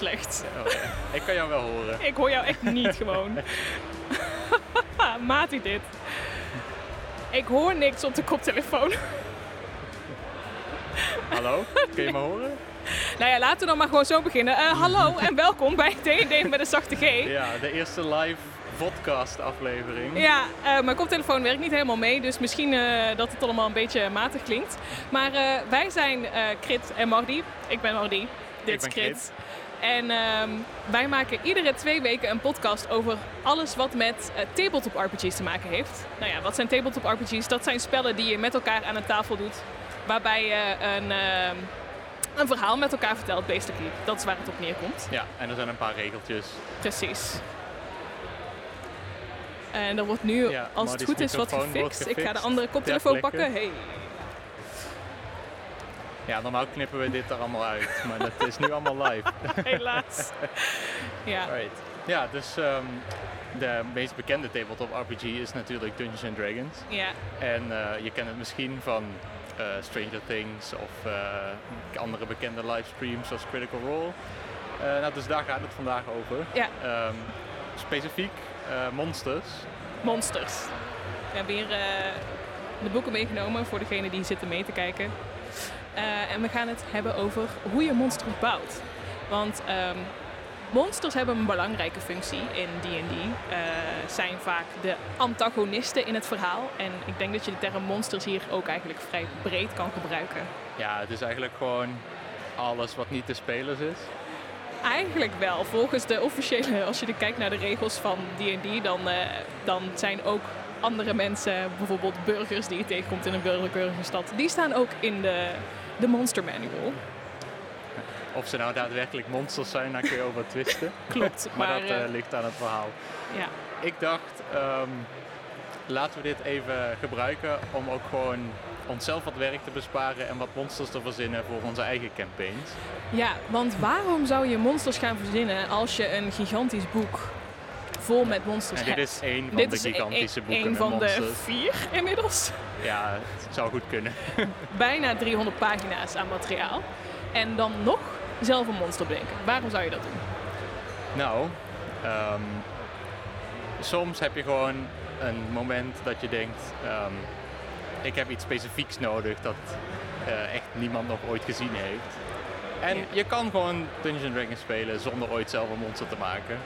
Slecht. Oh, ja. Ik kan jou wel horen. Ik hoor jou echt niet gewoon. Maat hij dit? Ik hoor niks op de koptelefoon. Hallo? Kun je me horen? nou ja, laten we dan maar gewoon zo beginnen. Eh, hallo en welkom bij D&D met een zachte G. Ja, de eerste live podcast aflevering. Ja, eh, mijn koptelefoon werkt niet helemaal mee, dus misschien eh, dat het allemaal een beetje matig klinkt. Maar wij zijn Krit en Mardi. Ik ben Mardi. Dit is. Krit. En ehm, wij maken iedere twee weken een podcast over alles wat met eh, tabletop RPG's te maken heeft. Nou ja, wat zijn tabletop RPG's? Dat zijn spellen die je met elkaar aan een tafel doet. Waarbij je een, ehm, een verhaal met elkaar vertelt, basically. Dat is waar het op neerkomt. Ja, en er zijn een paar regeltjes. Precies. En er wordt nu, Ja, als het goed is, wat wordt gefixt. Ik ga de gefixt andere koptelefoon pakken. Hey. Ja, normaal knippen we dit er allemaal uit, maar dat is nu allemaal live. Helaas. ja. Right. Ja, dus ehm, de meest bekende tabletop RPG is natuurlijk Dungeons and Dragons. ja. En eh, je kent het misschien van eh, Stranger Things of eh, andere bekende livestreams zoals Critical Role. Nou, dus daar gaat het vandaag over. Ja. Ehm, specifiek monsters. Monsters. We hebben hier de boeken meegenomen voor degenen die zitten mee te kijken. Eh, en we gaan het hebben over hoe je monsters bouwt. Want ehm, monsters hebben een belangrijke functie in D&D. Eh, zijn vaak de antagonisten in het verhaal. En ik denk dat je de term monsters hier ook eigenlijk vrij breed kan gebruiken. Ja, het is eigenlijk gewoon alles wat niet de spelers is. Eigenlijk wel. Volgens de officiële, als je kijkt naar de regels van D&D, dan, eh, dan zijn ook andere mensen, bijvoorbeeld burgers die je tegenkomt in een burgerlijke stad, die staan ook in de, de Monster Manual. Of ze nou daadwerkelijk monsters zijn, daar kun je over twisten. Klopt, maar, maar, dat eh, eh, ligt aan het verhaal. Ja, Ik dacht, ehm, laten we dit even gebruiken om ook gewoon onszelf wat werk te besparen en wat monsters te verzinnen voor onze eigen campaigns. ja, want waarom zou je monsters gaan verzinnen als je een gigantisch boek vol met monsters En dit is één van Dit de een- gigantische een- boeken een met van monsters. de vier inmiddels. Ja, het zou goed kunnen. Bijna 300 pagina's aan materiaal. En dan nog zelf een monster bedenken. Waarom zou je dat doen? Nou, ehm, soms heb je gewoon een moment dat je denkt, ehm, ik heb iets specifieks nodig dat eh, echt niemand nog ooit gezien heeft. En Ja. je kan gewoon Dungeons Dragons spelen zonder ooit zelf een monster te maken.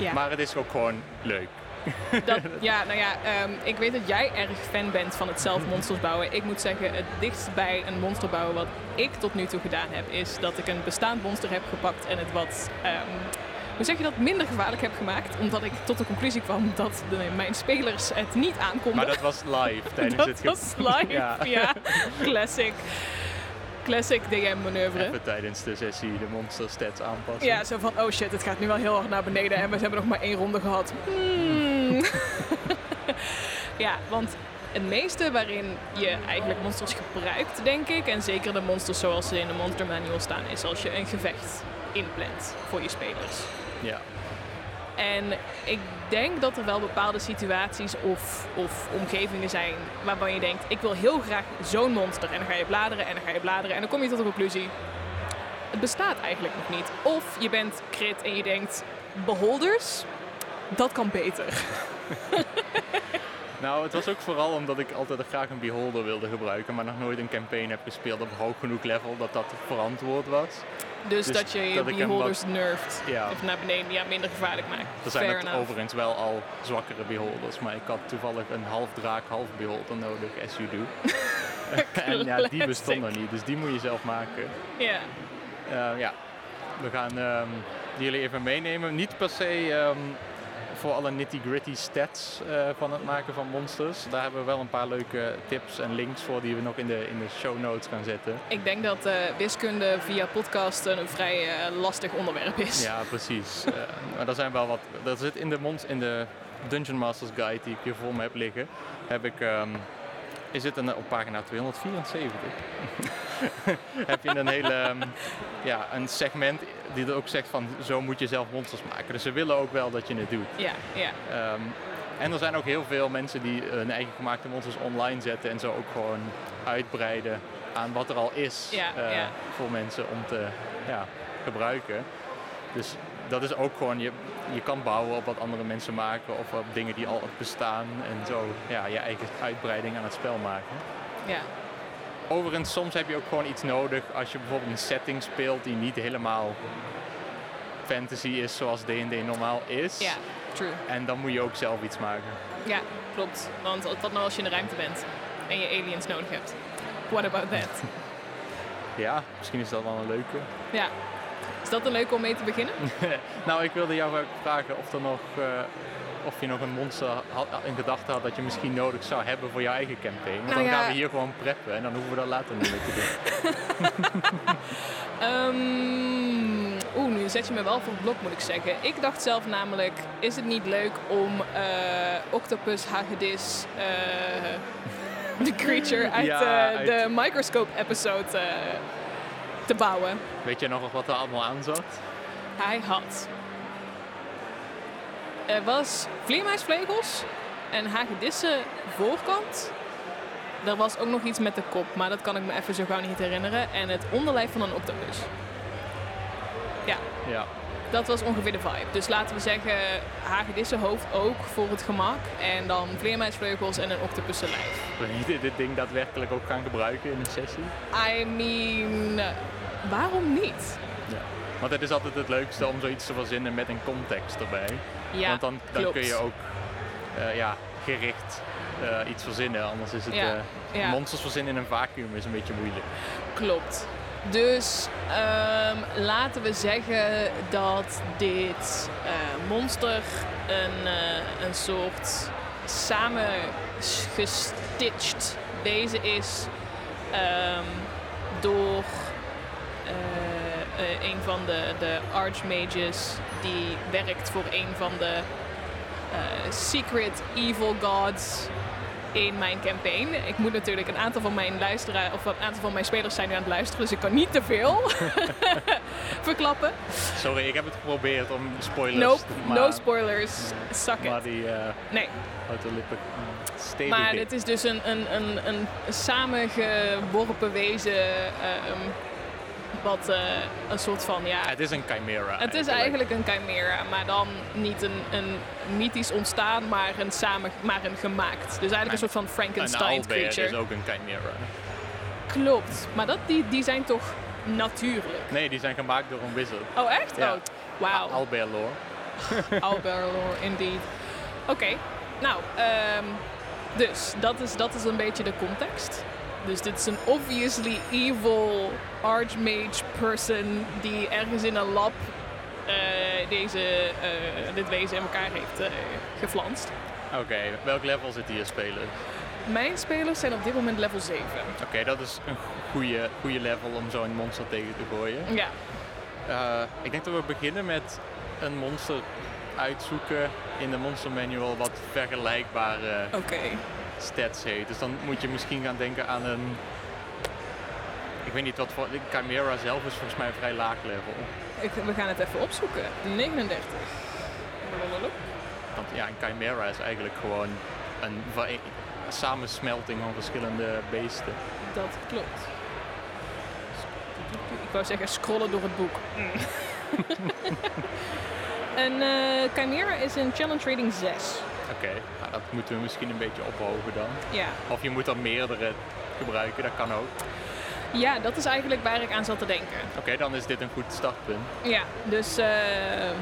Ja. Maar het is ook gewoon leuk. Dat, ja, nou ja, ehm, ik weet dat jij erg fan bent van het zelf monsters bouwen. Ik moet zeggen, het dichtst bij een monster bouwen wat ik tot nu toe gedaan heb, is dat ik een bestaand monster heb gepakt en het wat, ehm, hoe zeg je dat, minder gevaarlijk heb gemaakt. Omdat ik tot de conclusie kwam dat de, mijn spelers het niet aankonden. Maar dat was live tijdens Dat het ge- was live, Ja. ja. Classic. Classic DM-manoeuvre. Even tijdens de sessie de monster stats aanpassen. Ja, zo van, oh shit, het gaat nu wel heel hard naar beneden en we hebben nog maar één ronde gehad. Hmm. ja, want het meeste waarin je eigenlijk monsters gebruikt, denk ik, en zeker de monsters zoals ze in de Monster Manual staan, is als je een gevecht inplant voor je spelers. Ja. En ik denk dat er wel bepaalde situaties of, of omgevingen zijn waarvan je denkt, ik wil heel graag zo'n monster. En dan ga je bladeren en dan ga je bladeren en dan kom je tot de conclusie, het bestaat eigenlijk nog niet. Of je bent crit en je denkt, beholders, dat kan beter. Nou, het was ook vooral omdat ik altijd graag een beholder wilde gebruiken, maar nog nooit een campaign heb gespeeld op hoog genoeg level dat dat verantwoord was. Dus, Dus dat je je beholders nerft. Ja. Of naar beneden, ja, minder gevaarlijk maakt. Er zijn het overigens wel al zwakkere beholders, maar ik had toevallig een half draak, half beholder nodig, as you do. en ja, die bestonden niet, dus die moet je zelf maken. Ja. Eh, ja, we gaan ehm, jullie even meenemen. Niet per se ehm, voor alle nitty-gritty stats eh, van het maken van monsters. Daar hebben we wel een paar leuke tips en links voor die we nog in de, in de show notes gaan zetten. Ik denk dat eh, wiskunde via podcast een vrij eh, lastig onderwerp is. Ja, precies. Maar er zijn wel wat. Er zit in de, mond, in de Dungeon Masters Guide die ik hier voor me heb liggen, heb ik. ehm, is het een, op pagina 274? heb je een hele ehm, ja, een segment die er ook zegt van zo moet je zelf monsters maken. Dus ze willen ook wel dat je het doet. Ja, ja. Ehm, en er zijn ook heel veel mensen die hun eigen gemaakte monsters online zetten en zo ook gewoon uitbreiden aan wat er al is Ja, eh, ja. voor mensen om te ja, gebruiken. Dus dat is ook gewoon, je, je kan bouwen op wat andere mensen maken of op dingen die al bestaan en zo ja, je eigen uitbreiding aan het spel maken. ja. Overigens, soms heb je ook gewoon iets nodig als je bijvoorbeeld een setting speelt die niet helemaal fantasy is zoals D&D normaal is. Ja, true. En dan moet je ook zelf iets maken. Ja, klopt. Want wat nou als je in de ruimte bent en je aliens nodig hebt? What about that? Ja, misschien is dat wel een leuke. Ja. Is dat een leuke om mee te beginnen? nou, ik wilde jou vragen of, er nog, eh, of je nog een monster had, in gedachten had dat je misschien nodig zou hebben voor je eigen campaign. Want Nou dan ja. gaan we hier gewoon preppen en dan hoeven we dat later niet meer te doen. Ehm, Oeh, nu zet je me wel voor het blok, moet ik zeggen. Ik dacht zelf namelijk, is het niet leuk om eh, Octopus Hagedis, eh, de creature uit, Ja, eh, uit- de Microscope-episode eh, te bouwen? Weet je nog wat er allemaal aan zat? Hij had. Er was vleermuisvlegels en hagedissen voorkant. Er was ook nog iets met de kop, maar dat kan ik me even zo gauw niet herinneren. En het onderlijf van een octopus. Ja, Ja. dat was ongeveer de vibe. Dus laten we zeggen hagedissenhoofd ook voor het gemak. En dan vleermuisvleugels en een octopussenlijf. Wil je dit, dit ding daadwerkelijk ook gaan gebruiken in een sessie? I mean, waarom niet? Want het is altijd het leukste om zoiets te verzinnen met een context erbij. Ja, Want dan, dan kun je ook eh, ja, gericht eh, iets verzinnen. Anders is het Ja, eh, ja. monsters verzinnen in een vacuüm is een beetje moeilijk. Klopt. Dus ehm, laten we zeggen dat dit monster een, een soort samengestitcht wezen is ehm, door een van de, de archmages die werkt voor een van de eh, secret evil gods in mijn campaign. Ik moet natuurlijk een aantal van mijn luisteraars of een aantal van mijn spelers zijn nu aan het luisteren, dus ik kan niet te veel verklappen. Sorry, ik heb het geprobeerd om spoilers Nope, te no maar, spoilers. Suck maar it. die eh Nee, uit de lippen stevig maar dik. het is dus een, een, een, een samengeworpen wezen. ehm, wat eh, een soort van ja. Het is een chimera. Het is eigenlijk een chimera, maar dan niet een, een mythisch ontstaan, maar een, samen, maar een gemaakt. Dus eigenlijk een soort van Een Frankenstein creature. is ook een chimera. Klopt, maar dat, die, die zijn toch natuurlijk. Nee, die zijn gemaakt door een wizard. Oh, echt? Ja. Oh, wauw. Owlbear lore. Alberlor, indeed. Oké, nou, ehm, dus dat is, dat is een beetje de context. Dus dit is een obviously evil archmage person die ergens in een lab eh, deze, eh, dit wezen in elkaar heeft eh, geflanst. Oké, welk level zit hier spelen? Mijn spelers zijn op dit moment level 7. Oké, dat is een goede, goede level om zo'n monster tegen te gooien. Ja, ik denk dat we beginnen met een monster uitzoeken in de monster manual wat vergelijkbare oké. Stats heeft. Dus dan moet je misschien gaan denken aan een. Ik weet niet wat voor. Chimera zelf is volgens mij een vrij laag level. Ik, we gaan het even opzoeken. 39. Want ja, een Chimera is eigenlijk gewoon een een samensmelting van verschillende beesten. Dat klopt. Ik wou zeggen scrollen door het boek. een eh, Chimera is een challenge rating 6. Oké, dat moeten we misschien een beetje ophogen dan. Ja. Of je moet er meerdere gebruiken, dat kan ook. ja, dat is eigenlijk waar ik aan zat te denken. Oké, dan is dit een goed startpunt. Ja, dus eh,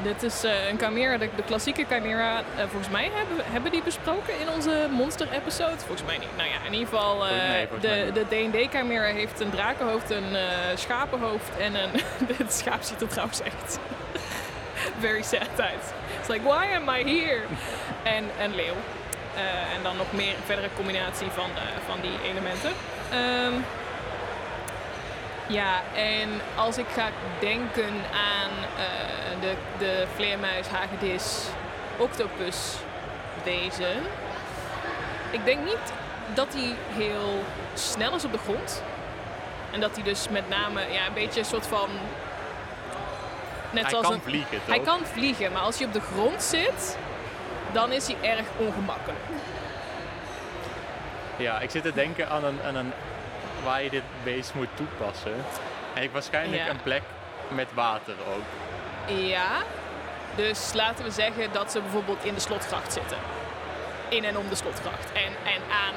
dit is eh, een Chimera, de, de klassieke Chimera. eh, volgens mij hebben, hebben die besproken in onze monster-episode. Volgens mij niet. Nou ja, in ieder geval, Nee, de, de D&D Chimera heeft een drakenhoofd, een schapenhoofd en een... Dit schaap ziet er trouwens echt very sad uit. It's like, why am I here? En een leeuw. Eh, en dan nog meer een verdere combinatie van, eh, van die elementen. Ehm, ja, en als ik ga denken aan eh, de, de vleermuis, hagedis, octopus wezen. Ik denk niet dat hij heel snel is op de grond. En dat hij dus met name ja, een beetje een soort van... Net Hij zoals kan een, vliegen, toch? hij kan vliegen, maar als hij op de grond zit, dan is hij erg ongemakkelijk. Ja, ik zit te denken aan een, aan een waar je dit beest moet toepassen. En ik waarschijnlijk Ja. een plek met water ook. Ja, dus laten we zeggen dat ze bijvoorbeeld in de slotgracht zitten. In en om de slotgracht. En, en aan,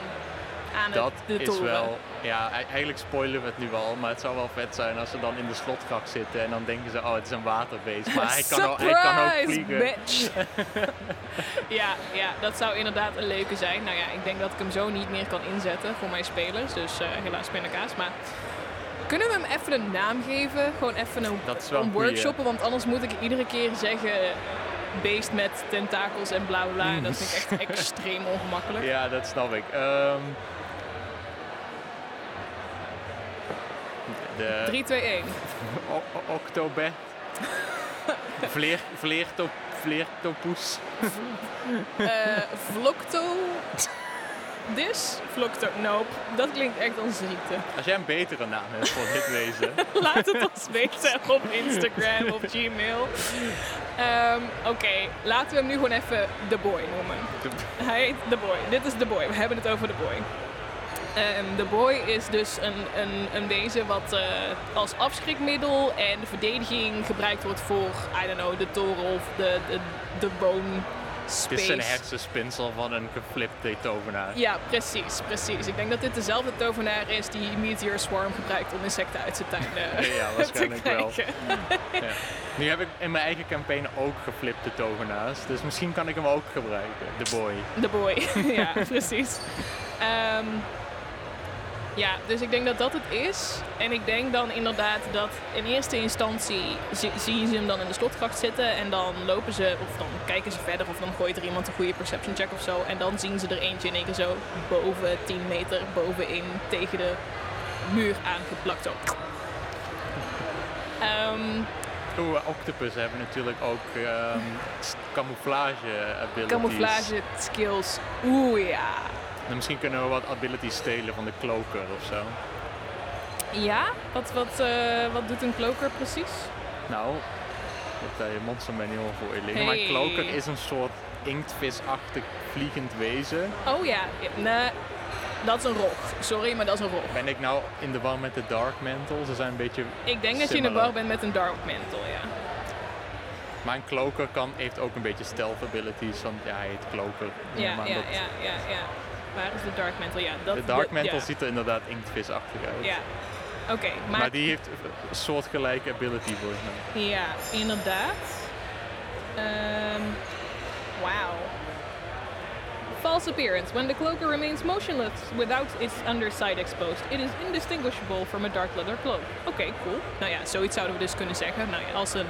aan het- Dat de is toren. wel, ja, eigenlijk spoilen we het nu al, maar het zou wel vet zijn als ze dan in de slotgracht zitten en dan denken ze, oh het is een waterbeest. Maar hij kan, ook, hij kan ook vliegen. bitch! ja, ja, dat zou inderdaad een leuke zijn. Nou ja, ik denk dat ik hem zo niet meer kan inzetten voor mijn spelers. Dus eh, helaas pindakaas. Maar kunnen we hem even een naam geven? Gewoon even een, Dat is wel een workshoppen. Want anders moet ik iedere keer zeggen... Beest met tentakels en bla bla. En dat vind ik echt extreem ongemakkelijk. Ja, dat snap ik. Ehm, de 3, 2, 1. o- o- Octobet. Vleer, vleertop, vleertopoes. Eh Vlocto... Dis? Vlocto... Nope. Dat klinkt echt als ziekte. Als jij een betere naam hebt voor dit wezen. Laat het ons weten op Instagram of Gmail. Ehm, Oké, laten we hem nu gewoon even The Boy noemen. Hij heet The Boy. Dit is The Boy. We hebben het over The Boy. Ehm The Boy is dus een, een, een wezen wat eh, als afschrikmiddel en verdediging gebruikt wordt voor, I don't know, de toren of de, de, de boom Het is space. een hersenspinsel van een geflipte tovenaar. Ja, precies, precies. Ik denk dat dit dezelfde tovenaar is die Meteor Swarm gebruikt om insecten uit zijn tuin eh, Ja, waarschijnlijk wel. Ja. Nu heb ik in mijn eigen campaign ook geflipte tovenaars, dus misschien kan ik hem ook gebruiken, de boy. De boy, ja, precies. Ehm, ja, dus ik denk dat dat het is. En ik denk dan inderdaad dat in eerste instantie zie, zie je ze hem dan in de slotgracht zitten. En dan lopen ze, of dan kijken ze verder, of dan gooit er iemand een goede perception check of zo. En dan zien ze er eentje in één keer zo boven 10 meter bovenin tegen de muur aangeplakt. Zo. Ehm, Oeh, octopus hebben natuurlijk ook s- camouflage abilities. camouflage skills. Oeh ja. En misschien kunnen we wat abilities stelen van de cloaker of zo. Ja? Wat, wat, eh, wat doet een cloaker precies? Nou, daar je monster manual voor je liggen. Maar Hey. een cloaker is een soort inktvisachtig vliegend wezen. Oh ja, nee, dat is een rog. Sorry, maar dat is een rog. Ben ik nou in de war met de Dark Mantle? Ze zijn een beetje... Ik denk dat je in de war bent met een Dark Mantle, ja. Maar een cloaker kan, heeft ook een beetje stealth abilities, want ja, hij heet cloaker. Ja, ja, dat- ja, ja, ja. Waar is de Dark Mantle? Ja, dat, De Dark Mantle ja. ziet er inderdaad inktvisachtig uit. Ja, oké. Maar, maar, die heeft een soortgelijke ability volgens mij. Ja, inderdaad. Ehm Wauw. False appearance. When the cloaker remains motionless without its underside exposed, it is indistinguishable from a dark leather cloak. Oké, cool. Nou ja, zoiets zouden we dus kunnen zeggen. Nou ja, als een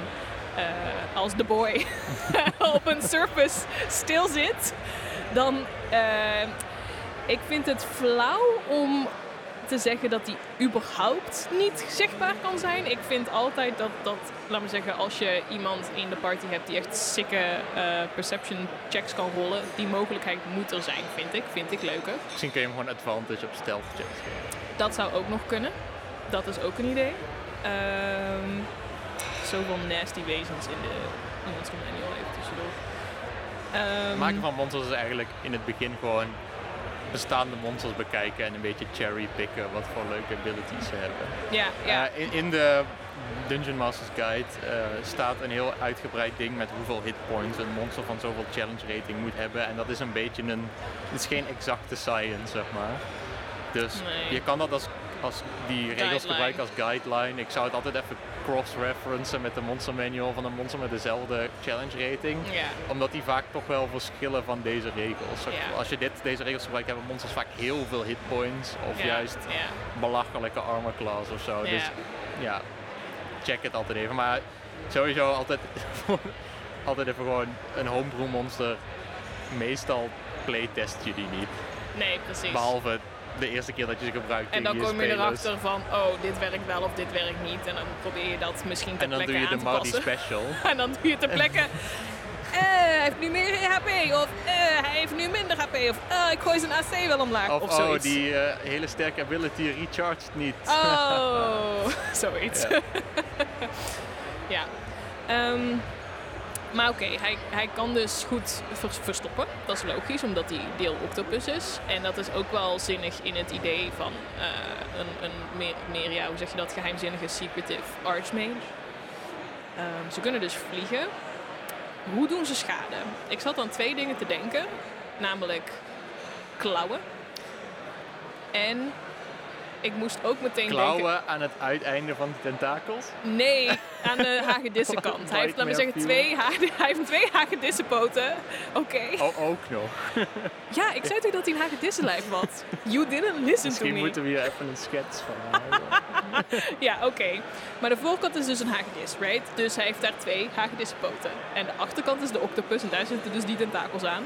eh, als de boy op een surface stil zit, dan eh, ik vind het flauw om te zeggen dat die überhaupt niet zichtbaar kan zijn. Ik vind altijd dat, dat laat me zeggen, als je iemand in de party hebt die echt sikke eh, perception checks kan rollen, die mogelijkheid moet er zijn, vind ik. Vind ik leuker. Misschien kun je hem gewoon advantage op stealth checks geven. Dat zou ook nog kunnen. Dat is ook een idee. Ehm zoveel nasty wezens in de Monster Manual even tussendoor. Ehm, Het maken van monsters is eigenlijk in het begin gewoon bestaande monsters bekijken en een beetje cherrypicken wat voor leuke abilities ze hebben. Ja, ja. Eh, in, in de Dungeon Masters Guide eh, staat een heel uitgebreid ding met hoeveel hitpoints een monster van zoveel challenge rating moet hebben. En dat is een beetje een. Het is geen exacte science, zeg maar. Dus Nee. je kan dat als, als die regels gebruiken als guideline. Ik zou het altijd even cross-referencen met de monster manual van een monster met dezelfde challenge rating. Omdat die vaak toch wel verschillen van deze regels. Als je dit, deze regels gebruikt, hebben monsters vaak heel veel hitpoints. Of juist belachelijke armor class of zo. Dus ja, check het altijd even. Maar sowieso altijd, altijd even gewoon een homebrew monster. Meestal playtest je die niet. Nee, precies. Behalve de eerste keer dat je ze gebruikt En dan kom je erachter van, oh, dit werkt wel of dit werkt niet. En dan probeer je dat misschien ter En dan doe je de te Marty passen. Special. En dan doe je ter plekke, eh, hij heeft nu meer HP. Of eh, hij heeft nu minder HP. Of eh, ik gooi zijn AC wel omlaag. Of, Of, oh, zoiets. die eh, hele sterke ability recharged niet. Oh, zoiets. Ja. Ja. Ehm, maar oké, hij, hij kan dus goed vers- verstoppen. Dat is logisch, omdat hij deel octopus is. En dat is ook wel zinnig in het idee van eh, een, een meer, meer, ja, hoe zeg je dat, geheimzinnige secretive archmage. Ehm, ze kunnen dus vliegen. Hoe doen ze schade? Ik zat aan twee dingen te denken. Namelijk klauwen. En ik moest ook meteen denken... Klauwen aan het uiteinde van de tentakels. Nee, aan de hagedissenkant. Hij heeft, laat maar zeggen, twee, hij heeft twee hagedissenpoten. Oké. Oh, ook nog. Ja, ik zei toch dat hij een hagedissenlijf had? You didn't listen to Misschien me. moeten we hier even een schets van. Ja, oké. Maar de voorkant is dus een hagedis, right? Dus hij heeft daar twee hagedissenpoten. En de achterkant is de octopus en daar zitten dus die tentakels aan.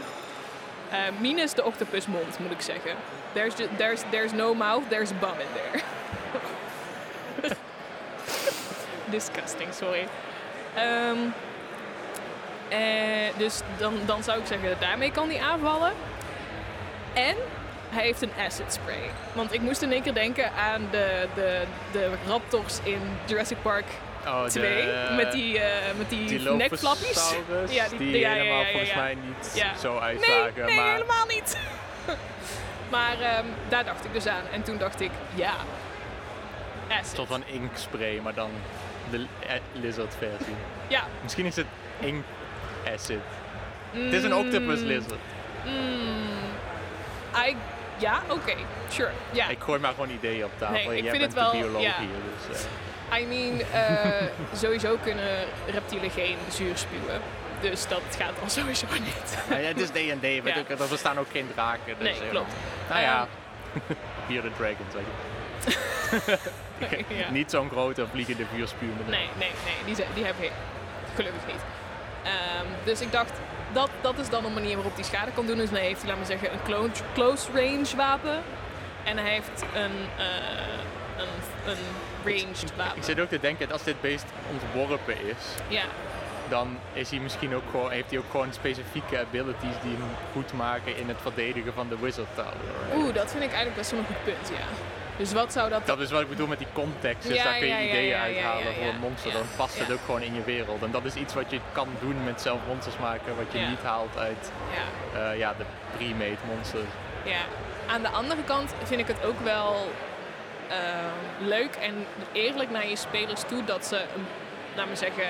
Eh minus de octopusmond, moet ik zeggen. There's, ju- there's, there's no mouth, there's bum in there. Disgusting, sorry. Ehm, eh, dus dan, dan zou ik zeggen, daarmee kan hij aanvallen. En hij heeft een acid spray. Want ik moest in één keer denken aan de, de, de raptors in Jurassic Park Oh, 2. de, met die, eh, met die, die nekflappies. Ja, die, die- ja, ja, ja, helemaal ja, volgens mij niet zo Nee, uitzagen. nee, maar helemaal niet. Maar ehm, daar dacht ik dus aan. En toen dacht ik, ja, acid. soort van inkspray, maar dan de eh, lizard versie. Ja. Misschien is het ink acid. Het is een octopus lizard. Mm, I, ja, oké, sure. Ja. Ik gooi maar gewoon ideeën op tafel. Nee, ik jij vind bent het wel- de bioloog hier. Dus, eh, I mean, eh, sowieso kunnen reptielen geen zuur spuwen. Dus dat gaat al sowieso niet. ja, het is D&D, weet Ja. ik, er bestaan ook geen draken. Dus, Nee, eh, klopt. Nou ja, hier de dragon zeg ik. ja. Niet zo'n grote vliegende vuurspuwer. Nee, nee, nee, die, zijn, die hebben gelukkig niet. Ehm, dus ik dacht, dat, dat is dan een manier waarop hij schade kan doen. Dus dan heeft hij, laat maar zeggen, een close, close range wapen. En hij heeft een, eh, een, een ranged wapen. Ik zit ook te denken, als dit beest ontworpen is, Ja, dan is hij misschien ook gewoon, heeft hij ook gewoon specifieke abilities die hem goed maken in het verdedigen van de Wizard Tower. oeh, dat vind ik eigenlijk best wel een goed punt, ja. Dus wat zou dat... Dat is wat ik bedoel met die context, dus Ja, daar kun je ja, ideeën ja, uithalen voor een monster. Dan past het ook gewoon in je wereld. En dat is iets wat je kan doen met zelf monsters maken, wat je niet haalt uit Ja, eh, ja, de pre-made monsters. ja. Aan de andere kant vind ik het ook wel ehm, leuk en eerlijk naar je spelers toe dat ze, laat me zeggen, eh,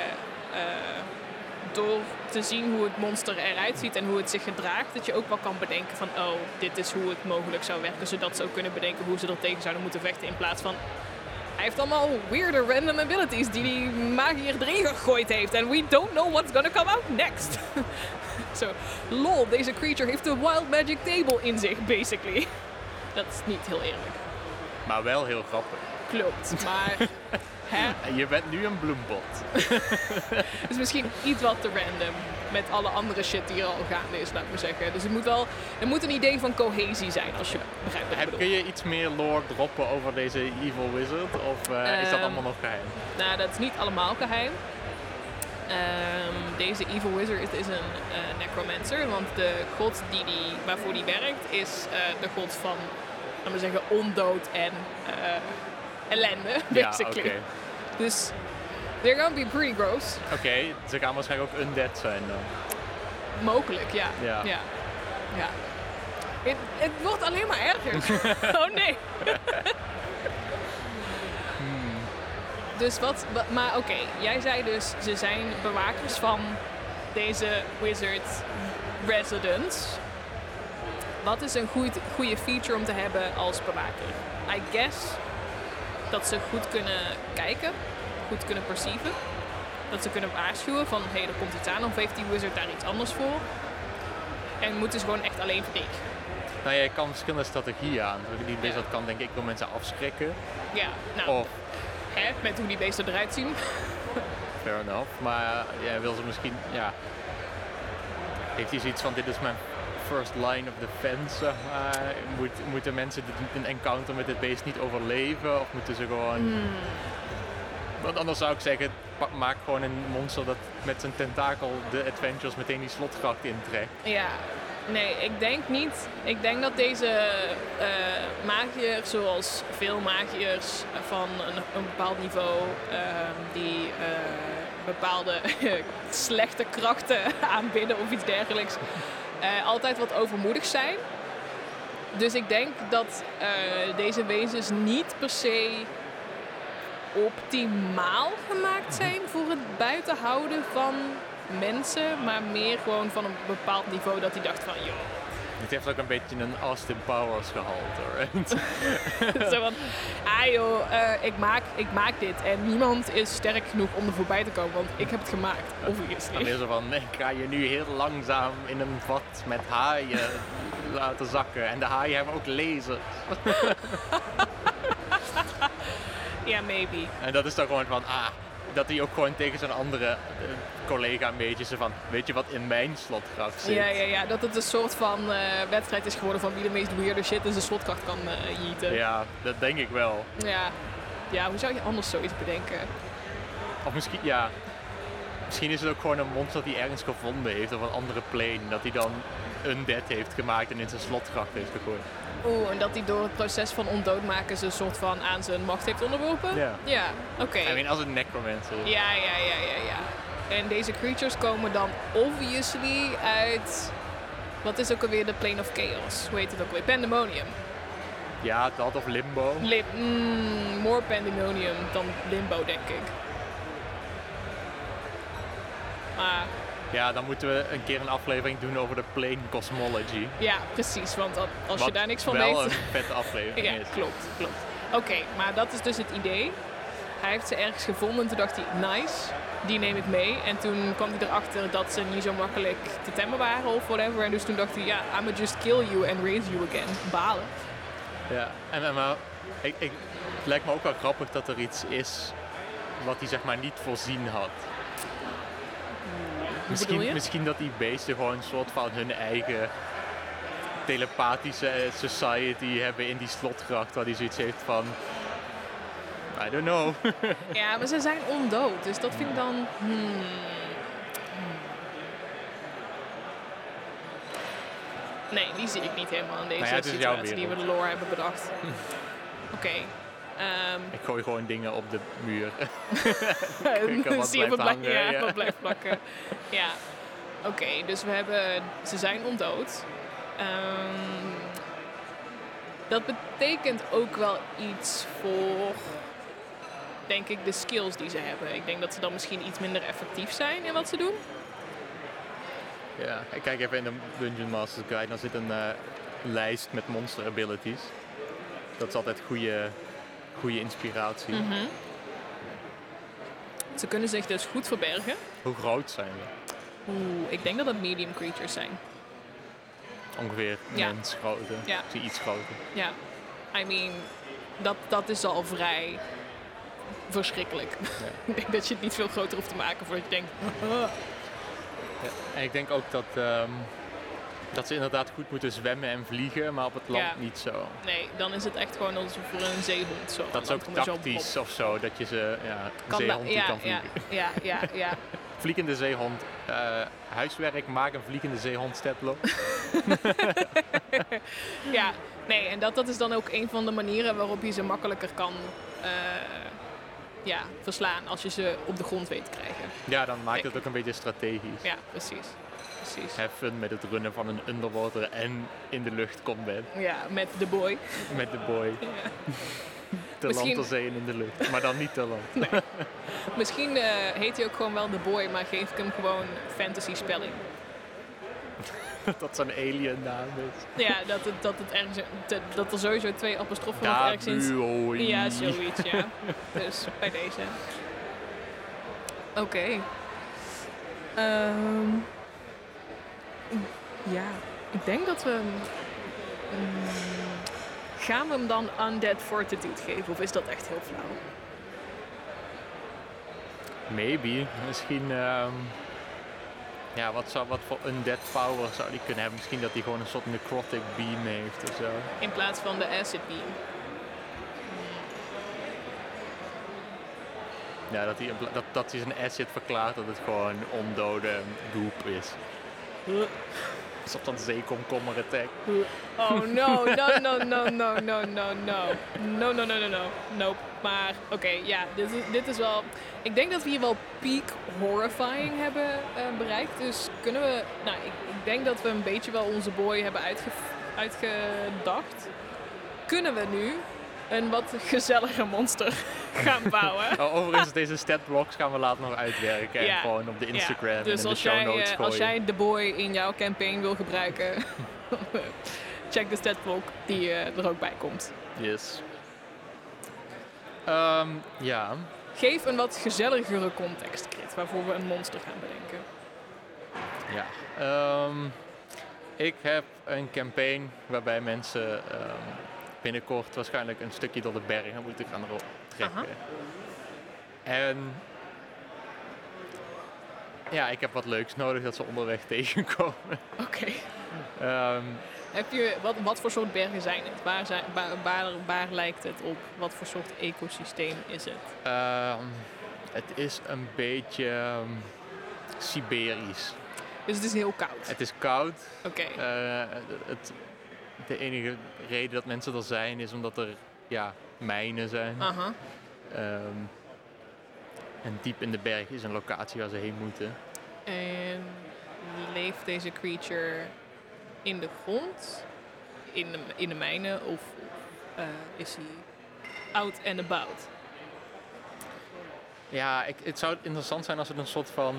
door te zien hoe het monster eruit ziet en hoe het zich gedraagt, dat je ook wel kan bedenken van, oh, dit is hoe het mogelijk zou werken, zodat ze ook kunnen bedenken hoe ze er tegen zouden moeten vechten in plaats van, hij heeft allemaal weirde random abilities die die magier erin gegooid heeft en we don't know what's gonna come out next. Zo, lol, deze creature heeft een wild magic table in zich, basically. Dat is niet heel eerlijk. Maar wel heel grappig. Klopt, maar hè? Je bent nu een bloembot. Is misschien iets wat te random met alle andere shit die er al gaande is, laat ik maar zeggen. Dus het moet wel, er moet een idee van cohesie zijn, als je begrijpt wat ik bedoel. kun je iets meer lore droppen over deze evil wizard? Of eh, is dat Ehm, allemaal nog geheim? Nou, dat is niet allemaal geheim. Ehm, deze Evil Wizard is een eh, necromancer, want de god die die, waarvoor die werkt is eh, de god van, laten we zeggen, ondood en ellende, Ja, basically. oké. Dus they're gonna be pretty gross. Oké, ze gaan waarschijnlijk ook undead zijn dan. Mogelijk, ja. Ja. ja. ja. Het, het wordt alleen maar erger. oh nee. Dus wat, wa- maar oké, jij zei dus, ze zijn bewakers van deze wizard residence. Wat is een goed, goede feature om te hebben als bewaker? I guess dat ze goed kunnen kijken, goed kunnen perceiven. Dat ze kunnen waarschuwen van, hé, hey, er komt iets aan of heeft die wizard daar iets anders voor. En moeten ze gewoon echt alleen verdedigen. Nou ja, je kan verschillende strategieën aan. Die wizard kan denk ik wel mensen afschrikken. Ja, nou, Of, hè, met hoe die beesten eruit zien. fair enough. Maar ja, wil ze misschien, ja... Heeft hij zoiets van, dit is mijn first line of defense, zeg maar. Moet, moeten mensen een encounter met dit beest niet overleven? Of moeten ze gewoon... Want anders zou ik zeggen, pak- maak gewoon een monster dat met zijn tentakel de adventures meteen die slotgracht intrekt. Ja, nee, ik denk niet. Ik denk dat deze magiërs, zoals veel magiërs van een, een bepaald niveau, ehm, die eh, bepaalde slechte krachten aanbidden of iets dergelijks, eh, altijd wat overmoedig zijn. Dus ik denk dat eh, deze wezens niet per se optimaal gemaakt zijn voor het buitenhouden van mensen, maar meer gewoon van een bepaald niveau dat hij dacht van, joh, Het heeft ook een beetje een Austin Powers gehalte. Right? zo van, ah joh, eh, ik, maak, ik maak dit en niemand is sterk genoeg om er voorbij te komen, want ik heb het gemaakt, Dan obviously. is er van, ik ga je nu heel langzaam in een vat met haaien laten zakken. En de haaien hebben ook lasers. Ja, maybe. En dat is dan gewoon van, ah, dat hij ook gewoon tegen zijn andere eh, collega een beetje zo van, weet je wat in mijn slotgracht zit? Ja, ja, ja, dat het een soort van eh, wedstrijd is geworden van wie de meest weirde shit in zijn slotkracht kan eh jieten. Ja, dat denk ik wel. ja. Ja, hoe zou je anders zoiets bedenken? Of misschien, ja, misschien is het ook gewoon een monster dat hij ergens gevonden heeft op een andere plane. Dat hij dan undead heeft gemaakt en in zijn slotgracht heeft gegooid. Oeh, en dat hij door het proces van ondoodmaken ze een soort van aan zijn macht heeft onderworpen? Ja. Ja, oké. I mean, als een necromancer. Ja, ja, ja, ja, ja. En deze creatures komen dan obviously uit... Wat is ook alweer de Plane of Chaos? Hoe heet het ook weer? Pandemonium. Ja, dat of limbo. Lim mm, more Pandemonium dan Limbo, denk ik. Maar Ja, dan moeten we een keer een aflevering doen over de plane cosmology. ja, precies. Want al- als je daar niks van wel weet... een vette aflevering Ja, is. klopt, klopt. Oké, maar dat is dus het idee. Hij heeft ze ergens gevonden en toen dacht hij, nice, die neem ik mee. En toen kwam hij erachter dat ze niet zo makkelijk te temmen waren of whatever. En dus toen dacht hij, ja, I'ma just kill you and raise you again. Balen. Ja, en, en maar ik, ik, het lijkt me ook wel grappig dat er iets is wat hij zeg maar niet voorzien had. Misschien, dat die beesten gewoon een soort van hun eigen telepathische eh, society hebben in die slotgracht. Waar hij zoiets heeft van... I don't know. Ja, maar ze zijn ondood, dus dat vind ik dan... hmm. Nee, die zie ik niet helemaal in deze Nou ja, situatie die we de lore hebben bedacht. Oké. Ehm, ik gooi gewoon dingen op de muur. En zie je wat, blijft blijft, ja, hangen, ja. wat blijft plakken. ja. Oké, dus we hebben... Ze zijn ondood. Ehm, dat betekent ook wel iets voor, denk ik, de skills die ze hebben. Ik denk dat ze dan misschien iets minder effectief zijn in wat ze doen. Ja, ik kijk even in de Dungeon Masters Guide. Dan zit een eh, lijst met monster abilities. Dat is altijd goede, goede inspiratie. Ze kunnen zich dus goed verbergen. Hoe groot zijn we? Oeh, ik denk dat dat medium creatures zijn. Ongeveer Ja. mensgrootte. Ja. Iets groter. Ja, I mean, dat, dat is al vrij verschrikkelijk. ik denk dat je het niet veel groter hoeft te maken voordat je denkt... Ja. En ik denk ook dat, ehm, dat ze inderdaad goed moeten zwemmen en vliegen, maar op het land Ja. niet zo. Nee, dan is het echt gewoon alsof voor een zeehond zo. Dat is ook tactisch of zo, dat je ze, ja, Kan zeehond die ja, kan vliegen. ja, ja, ja. Vliegende zeehond, eh, huiswerk, maak een vliegende zeehond steplo. ja, nee, en dat, dat is dan ook een van de manieren waarop je ze makkelijker kan eh, ja, verslaan als je ze op de grond weet te krijgen. Ja, dan maakt het ook een beetje strategisch. Ja, precies. Precies. Fun met het runnen van een underwater en in de lucht combat. Ja, met de boy. Met de boy. Ja. Te Misschien- land, te zee en in de lucht. Maar dan niet te land. Misschien eh, heet hij ook gewoon wel de boy, maar geef ik hem gewoon fantasy spelling. dat zo'n alien naam is. Ja, dat het, dat het ergens, dat er sowieso twee apostrofen of ergens in. Ja, zoiets, ja. dus bij deze. Oké. Ehm, ja, ik denk dat we... mm, gaan we hem dan Undead Fortitude geven? Of is dat echt heel flauw? Maybe. Misschien... ehm, ja, wat, zou, wat voor undead power zou die kunnen hebben? Misschien dat hij gewoon een soort necrotic beam heeft of zo. In plaats van de Acid Beam. Ja, dat hij, dat, dat hij zijn acid verklaart dat het gewoon ondode goop is. Een soort van zeekomkommer attack. Oh no, no, no, no, no, no, no, no. No, no, no, no, no. Nope. Maar oké, ja, dit, is- dit is wel... Ik denk dat we hier wel peak horrifying hebben eh, bereikt. Dus kunnen we... Nou, ik, ik denk dat we een beetje wel onze boy hebben uitge, uitgedacht. Kunnen we nu een wat gezelliger monster gaan bouwen? Oh, overigens, deze statblocks gaan we later nog uitwerken. Ja. En gewoon op de Instagram Ja, dus en in de show jij, notes eh, gooien. als jij de boy in jouw campaign wil gebruiken, check de statblok die eh, er ook bij komt. Yes. Ehm, ja. Geef een wat gezelligere context, Krit, waarvoor we een monster gaan bedenken. ja. Ehm, ik heb een campaign waarbij mensen ehm, binnenkort waarschijnlijk een stukje door de bergen moeten gaan trekken. Aha. En ja, ik heb wat leuks nodig dat ze onderweg tegenkomen. Oké. Ehm, Heb je, wat, wat voor soort bergen zijn het? Waar, zijn, waar, waar, waar lijkt het op? Wat voor soort ecosysteem is het? ehm, het is een beetje ehm, Siberisch. Dus het is heel koud. Het is koud. Oké. Eh, het, de enige reden dat mensen er zijn is omdat er ja, mijnen zijn. Aha. Ehm, en diep in de berg is een locatie waar ze heen moeten. En leeft deze creature in de grond? In de, in de mijnen? Of eh, is hij out and about? Ja, ik, het zou interessant zijn als het een soort van.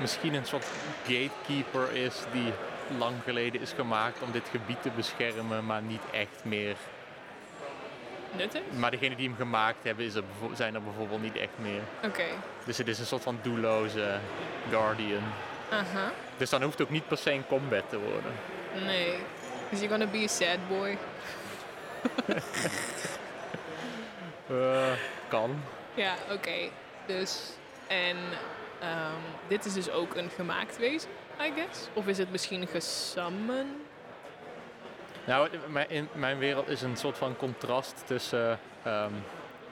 Misschien een soort gatekeeper is die lang geleden is gemaakt om dit gebied te beschermen, maar niet echt meer. Nuttig? Maar degenen die hem gemaakt hebben, is er zijn er bijvoorbeeld niet echt meer. Oké. Dus het is een soort van doelloze guardian. Aha. Dus dan hoeft het ook niet per se een combat te worden. Nee. Is he gonna be a sad boy? Eh, kan. Ja, oké. Dus, en ehm, dit is dus ook een gemaakt wezen, I guess? Of is het misschien gesummon? Nou, in mijn- wereld is een soort van contrast tussen ehm,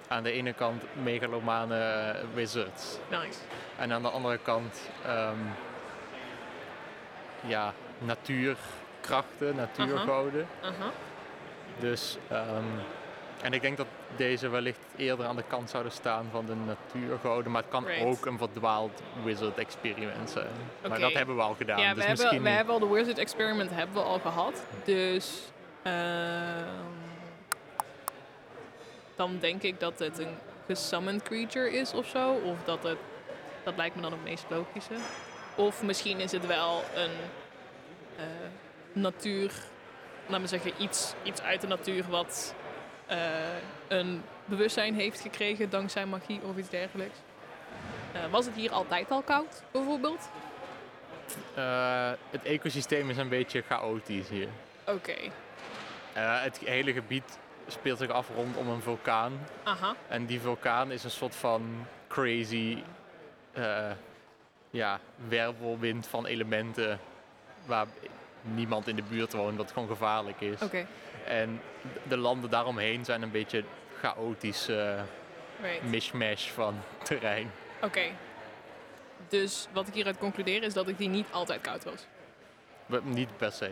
aan de ene kant megalomane wizards Nice. en aan de andere kant ehm, ja, natuurkrachten, natuurgoden. Dus, ehm, en ik denk dat deze wellicht eerder aan de kant zouden staan van de natuurgoden, maar het kan Right. ook een verdwaald wizard experiment zijn. Maar dat hebben we al gedaan. Ja, dus we, hebben, we hebben al de Wizard Experiment hebben we al gehad. Dus ehm, dan denk ik dat het een gesummoned creature is of zo. Of dat het, dat lijkt me dan het meest logische. Of misschien is het wel een eh, natuur, laten we zeggen iets, iets uit de natuur wat eh, een bewustzijn heeft gekregen dankzij magie of iets dergelijks. Eh, was het hier altijd al koud, bijvoorbeeld? Eh, het ecosysteem is een beetje chaotisch hier. Oké. Eh, het hele gebied speelt zich af rondom een vulkaan. Aha. En die vulkaan is een soort van crazy eh, ja, wervelwind van elementen waar niemand in de buurt woont, wat gewoon gevaarlijk is. Oké, En de landen daaromheen zijn een beetje chaotisch eh right. mishmash van terrein. Oké. Dus wat ik hieruit concludeer is dat ik die niet altijd koud was. Niet per se.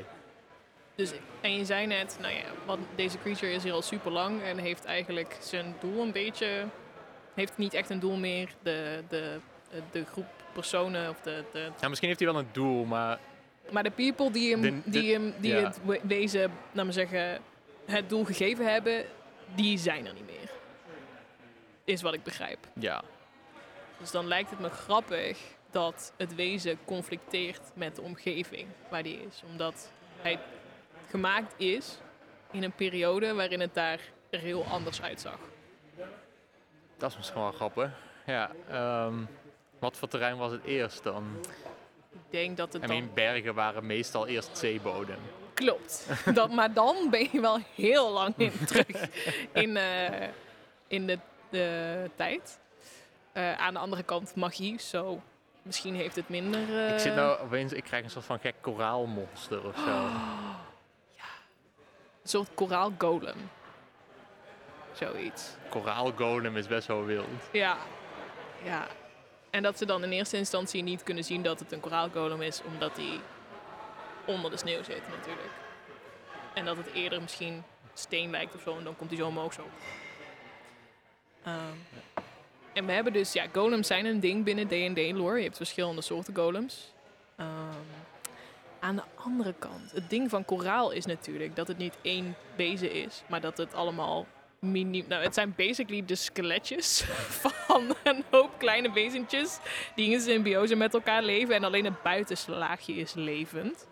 dus, en je zei net, nou ja, wat, deze creature is hier al super lang en heeft eigenlijk zijn doel een beetje, heeft niet echt een doel meer. De, de, de groep personen of de, de Nou, misschien heeft hij wel een doel, maar maar de people die hem, De- de- die hem die ja. het we- wezen, laat maar zeggen, het doel gegeven hebben, die zijn er niet meer. Is wat ik begrijp. ja. Dus dan lijkt het me grappig dat het wezen conflicteert met de omgeving waar die is. Omdat hij gemaakt is in een periode waarin het daar er heel anders uitzag. Dat is misschien wel grappig. Ja, ehm, wat voor terrein was het eerst dan? Ik denk dat het I dan... mean, bergen waren meestal eerst zeebodem. Klopt. Dat, maar dan ben je wel heel lang in terug in, eh, in de, de tijd. Eh, aan de andere kant magie, zo misschien heeft het minder... eh, Ik zit nou opeens, ik krijg een soort van gek koraalmonster of zo. Een soort koraal golem. Zoiets. Koraalgolem is best wel wild. Ja. Ja. En dat ze dan in eerste instantie niet kunnen zien dat het een koraalgolem is, omdat die onder de sneeuw zit natuurlijk. En dat het eerder misschien steen lijkt of zo, en dan komt hij zo omhoog zo. Ehm, en we hebben dus, ja, golems zijn een ding binnen D&D lore. Je hebt verschillende soorten golems. Ehm, aan de andere kant, het ding van koraal is natuurlijk dat het niet één wezen is, maar dat het allemaal mini... Nou, het zijn basically de skeletjes van een hoop kleine wezentjes die in symbiose met elkaar leven en alleen het buitenste laagje is levend.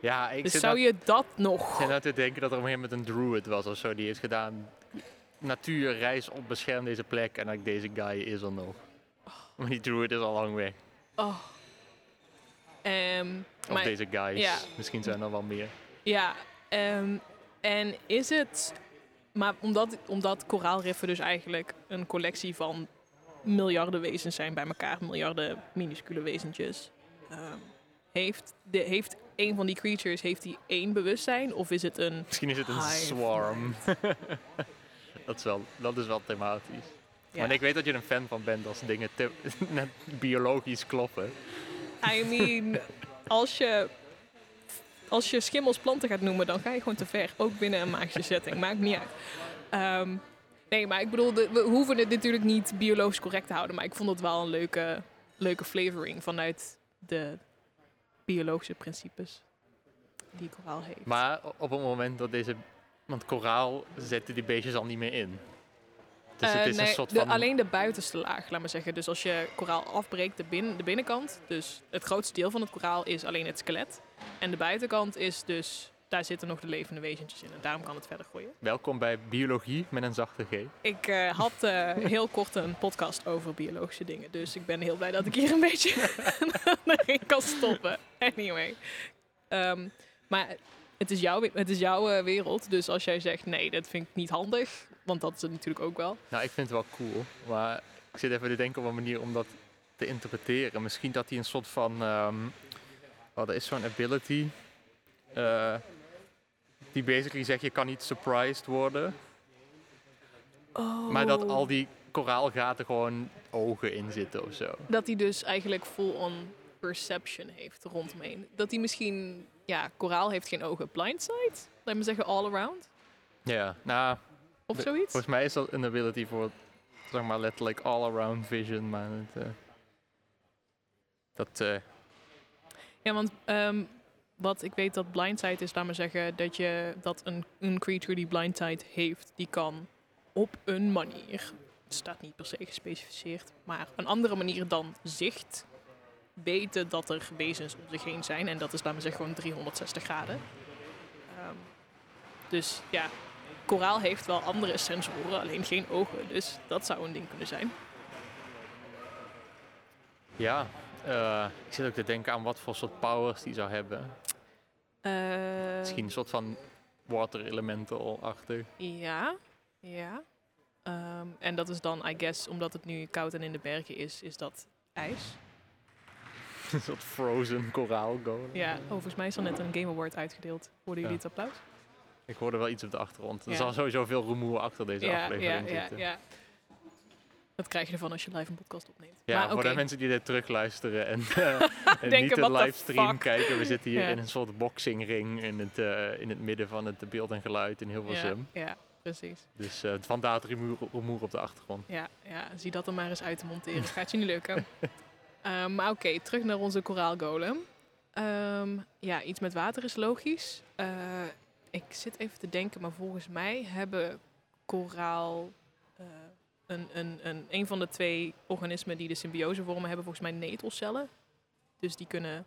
Ja, ik Dus zou nou, je dat nog... zit nou te denken dat er op een gegeven moment een druid was of zo. Die heeft gedaan, natuur, reis op, bescherm deze plek. En dan deze guy is er nog. Maar die druid is al lang weg. Oh. Ehm, Of maar, deze guys. ja. Misschien zijn er wel meer. Ja, ehm, en is het... Maar omdat, omdat koraalriffen dus eigenlijk een collectie van miljarden wezens zijn bij elkaar, miljarden minuscule wezentjes, ehm, heeft, de, heeft een van die creatures heeft die één bewustzijn of is het een... Misschien is het een swarm. dat, is wel, dat is wel thematisch. Ja. Want ik weet dat je er een fan van bent als dingen te, net biologisch kloppen. I mean, als je, als je schimmels planten gaat noemen, dan ga je gewoon te ver. Ook binnen een magische setting. Maakt niet uit. Ehm, nee, maar ik bedoel, we hoeven het natuurlijk niet biologisch correct te houden. Maar ik vond het wel een leuke, leuke flavoring vanuit de biologische principes die koraal heeft. Maar op het moment dat deze... Want koraal zetten die beestjes al niet meer in. Dus het Eh, is nee, een soort de- alleen de buitenste laag, laat maar zeggen. Dus als je koraal afbreekt, de, bin- de binnenkant, dus het grootste deel van het koraal is alleen het skelet. En de buitenkant is dus, daar zitten nog de levende wezentjes in. En daarom kan het verder groeien. Welkom bij Biologie met een zachte G. Ik eh, had eh, heel kort een podcast over biologische dingen. Dus ik ben heel blij dat ik hier een beetje erin kan stoppen. Anyway. Ehm, maar het is jouw, het is jouw wereld. Dus als jij zegt nee, dat vind ik niet handig. Want dat is het natuurlijk ook wel. Nou, ik vind het wel cool. Maar ik zit even te denken op een manier om dat te interpreteren. Misschien dat hij een soort van... oh, er is zo'n ability. eh, die basically zegt, je kan niet surprised worden. Maar dat al die koraalgaten gewoon ogen in zitten of zo. Dat hij dus eigenlijk full-on perception heeft rondomheen. Dat hij misschien... Ja, koraal heeft geen ogen. Blindsight? Laat me zeggen all around? Ja, nou, Of De- zoiets? volgens mij is dat een ability voor, zeg maar, letterlijk all-around vision. Maar het, eh, dat, eh, Ja, want ehm, wat ik weet dat blindsight is, laat maar zeggen, dat, je, dat een, een creature die blindsight heeft, die kan op een manier, het staat niet per se gespecificeerd, maar een andere manier dan zicht, weten dat er wezens om zich heen zijn. En dat is, laat maar zeggen, gewoon 360 graden. Ehm, dus ja, koraal heeft wel andere sensoren, alleen geen ogen. Dus dat zou een ding kunnen zijn. ja, eh, ik zit ook te denken aan wat voor soort powers die zou hebben. Eh, Misschien een soort van water elemental-achtig. Ja, ja. Ehm, en dat is dan, I guess, omdat het nu koud en in de bergen is, is dat ijs. een soort frozen koraal golem. Ja, oh, volgens mij is er net een Game Award uitgedeeld. Hoorden jullie Ja. het applaus? Ik hoorde wel iets op de achtergrond. Er Ja. zal sowieso veel rumoer achter deze ja, ja, aflevering ja, zitten. ja. Dat krijg je ervan als je live een podcast opneemt. Ja, maar voor de mensen die dit terugluisteren en, eh, en Denken, niet de livestream kijken. We zitten hier Ja. in een soort boxingring in het, eh, in het midden van het beeld en geluid in ja, Hilversum. ja, precies. Dus eh, vandaar het rumoer, rumoer op de achtergrond. Ja, ja, zie dat er maar eens uit te monteren. Gaat je niet lukken. Ehm, maar oké, terug naar onze koraalgolem. Ehm, ja, iets met water is logisch. Ik zit even te denken, maar volgens mij hebben koraal... eh, een, een, een, een van de twee organismen die de symbiose vormen, hebben volgens mij netelcellen. Dus die kunnen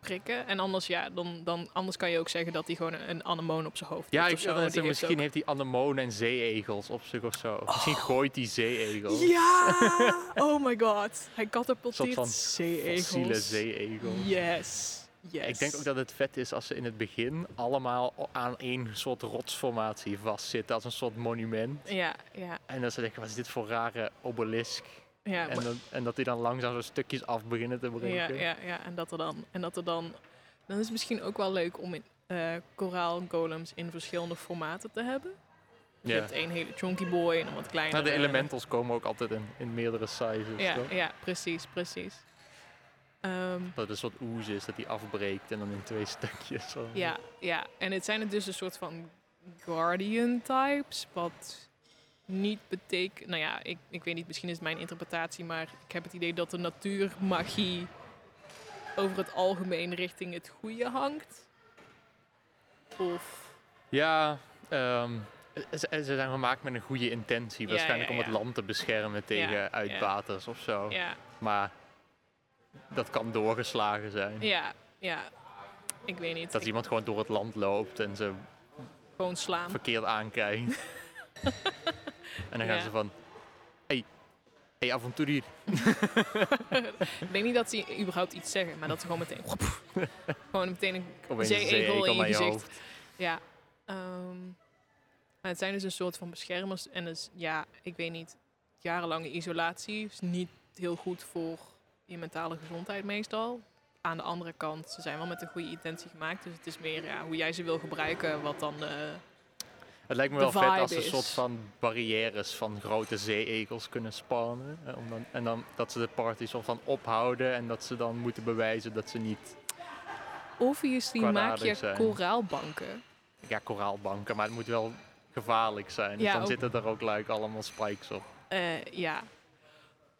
prikken. En anders, ja, dan, dan, anders kan je ook zeggen dat hij gewoon een, anemoon op zijn hoofd Ja, heeft heeft misschien ook- heeft hij anemonen en zeeegels op zich of zo. Misschien gooit hij zeeegels. Ja! Oh my god. Hij katapulteert zeeegels. Fossiele zeeegels. Yes. Yes. Ik denk ook dat het vet is als ze in het begin allemaal aan één soort rotsformatie vastzitten als een soort monument. Ja, ja, En dan ze denken, wat is dit voor rare obelisk? ja. En, dan, en dat die dan langzaam zo stukjes af beginnen te ja, breken. ja, ja. En dat er dan... En dat er dan... Dan is het misschien ook wel leuk om in, eh koraalgolems in verschillende formaten te hebben. Je Ja. hebt één hele chunky boy en een wat kleiner. Nou, de elementals komen ook altijd in, in meerdere sizes. Ja, toch? ja, precies, precies. Ehm, Dat het een soort oeze is, dat die afbreekt en dan in twee stukjes. Ja, ja. En het zijn er dus een soort van guardian types. Wat niet betekent. Nou ja, ik, ik weet niet, misschien is het mijn interpretatie. Maar ik heb het idee dat de natuurmagie over het algemeen richting het goede hangt. Of. Ja, ehm, ze, ze zijn gemaakt met een goede intentie. Ja, Waarschijnlijk ja, om het land te beschermen tegen uitbaters of zo. Ja, Maar dat kan doorgeslagen zijn. ja, ja. Ik weet niet. Dat Ik- iemand gewoon door het land loopt en ze gewoon slaan. verkeerd aankijkt. en dan gaan Ja. ze van... Hey, hey avonturier. ik denk niet dat ze überhaupt iets zeggen, maar dat ze gewoon meteen. gewoon meteen een Zeeegel in je gezicht. hoofd. Ja. ehm, maar het zijn dus een soort van beschermers. En dus, ja, ik weet niet. Jarenlange isolatie is niet heel goed voor je mentale gezondheid meestal. Aan de andere kant, ze zijn wel met een goede intentie gemaakt. Dus het is meer ja, hoe jij ze wil gebruiken, wat dan de... Het lijkt me wel vet als ze een soort van barrières van grote zeeegels kunnen spannen. Eh, om dan, en dan dat ze de party soort van ophouden en dat ze dan moeten bewijzen dat ze niet... Obviously maak je zijn. koraalbanken. Ja, koraalbanken, maar het moet wel gevaarlijk zijn. Dus Ja, dan ook. zitten er ook like, allemaal spikes op. Eh, ja.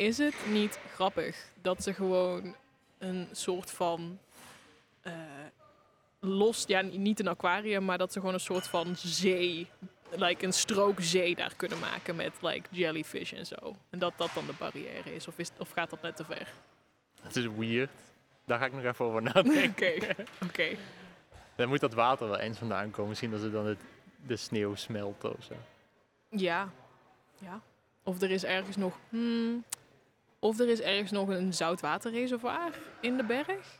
Is het niet grappig dat ze gewoon een soort van eh, los, ja, niet een aquarium, maar dat ze gewoon een soort van zee, like een strook zee daar kunnen maken met like jellyfish en zo. En dat dat dan de barrière is, of, is, of gaat dat net te ver? Het is weird. Daar ga ik nog even over nadenken. Oké, oké. Dan moet dat water wel eens vandaan komen. Misschien dat ze dan het, de sneeuw smelt of zo. Ja, ja. Of er is ergens nog, hmm, of er is ergens nog een zoutwaterreservoir in de berg.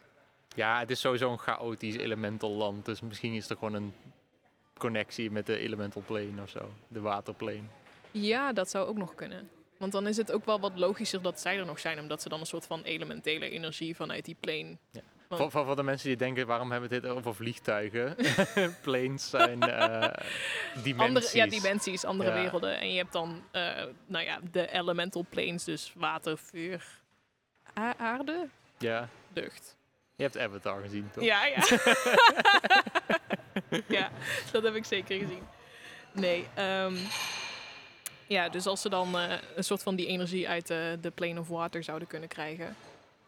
Ja, het is sowieso een chaotisch elemental land. Dus misschien is er gewoon een connectie met de elemental plane of zo. De waterplane. Ja, dat zou ook nog kunnen. Want dan is het ook wel wat logischer dat zij er nog zijn, omdat ze dan een soort van elementele energie vanuit die plane. Ja. Voor, voor, voor de mensen die denken, waarom hebben we dit over vliegtuigen? Planes zijn eh, dimensies. Andere, ja, dimensies, andere Ja. werelden. En je hebt dan, eh, nou ja, de elemental planes, dus water, vuur, aarde, Ja, lucht. je hebt Avatar gezien, toch? Ja, ja. ja, dat heb ik zeker gezien. Nee, ehm, ja, dus als ze dan eh, een soort van die energie uit de plane of water zouden kunnen krijgen,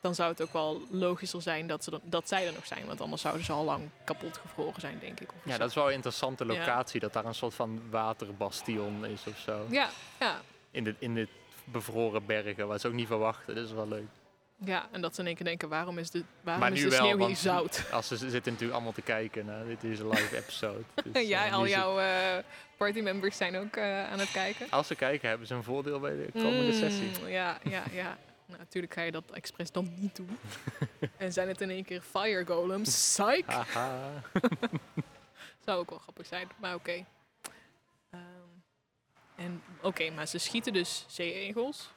dan zou het ook wel logischer zijn dat, ze dan, dat zij er nog zijn. Want anders zouden ze al lang kapot gevroren zijn, denk ik. Ja, zo. dat is wel een interessante Ja. locatie. Dat daar een soort van waterbastion is of zo. ja, ja, In de, in de bevroren bergen, waar ze ook niet verwachten. Dat is wel leuk. ja, en dat ze in één keer denken, waarom is de, waarom Maar is nu de wel, sneeuw hier zout? Als ze, zitten natuurlijk allemaal te kijken naar dit is een live episode. Dus, ja, eh, al jouw eh partymembers zijn ook eh, aan het kijken. Als ze kijken, hebben ze een voordeel bij de komende Mm, sessie. Ja, ja, ja. Nou, natuurlijk ga je dat expres dan niet doen. en zijn het in één keer fire golems? Psych! Zou ook wel grappig zijn, maar oké. Ehm, en oké, maar ze schieten dus zeeegels.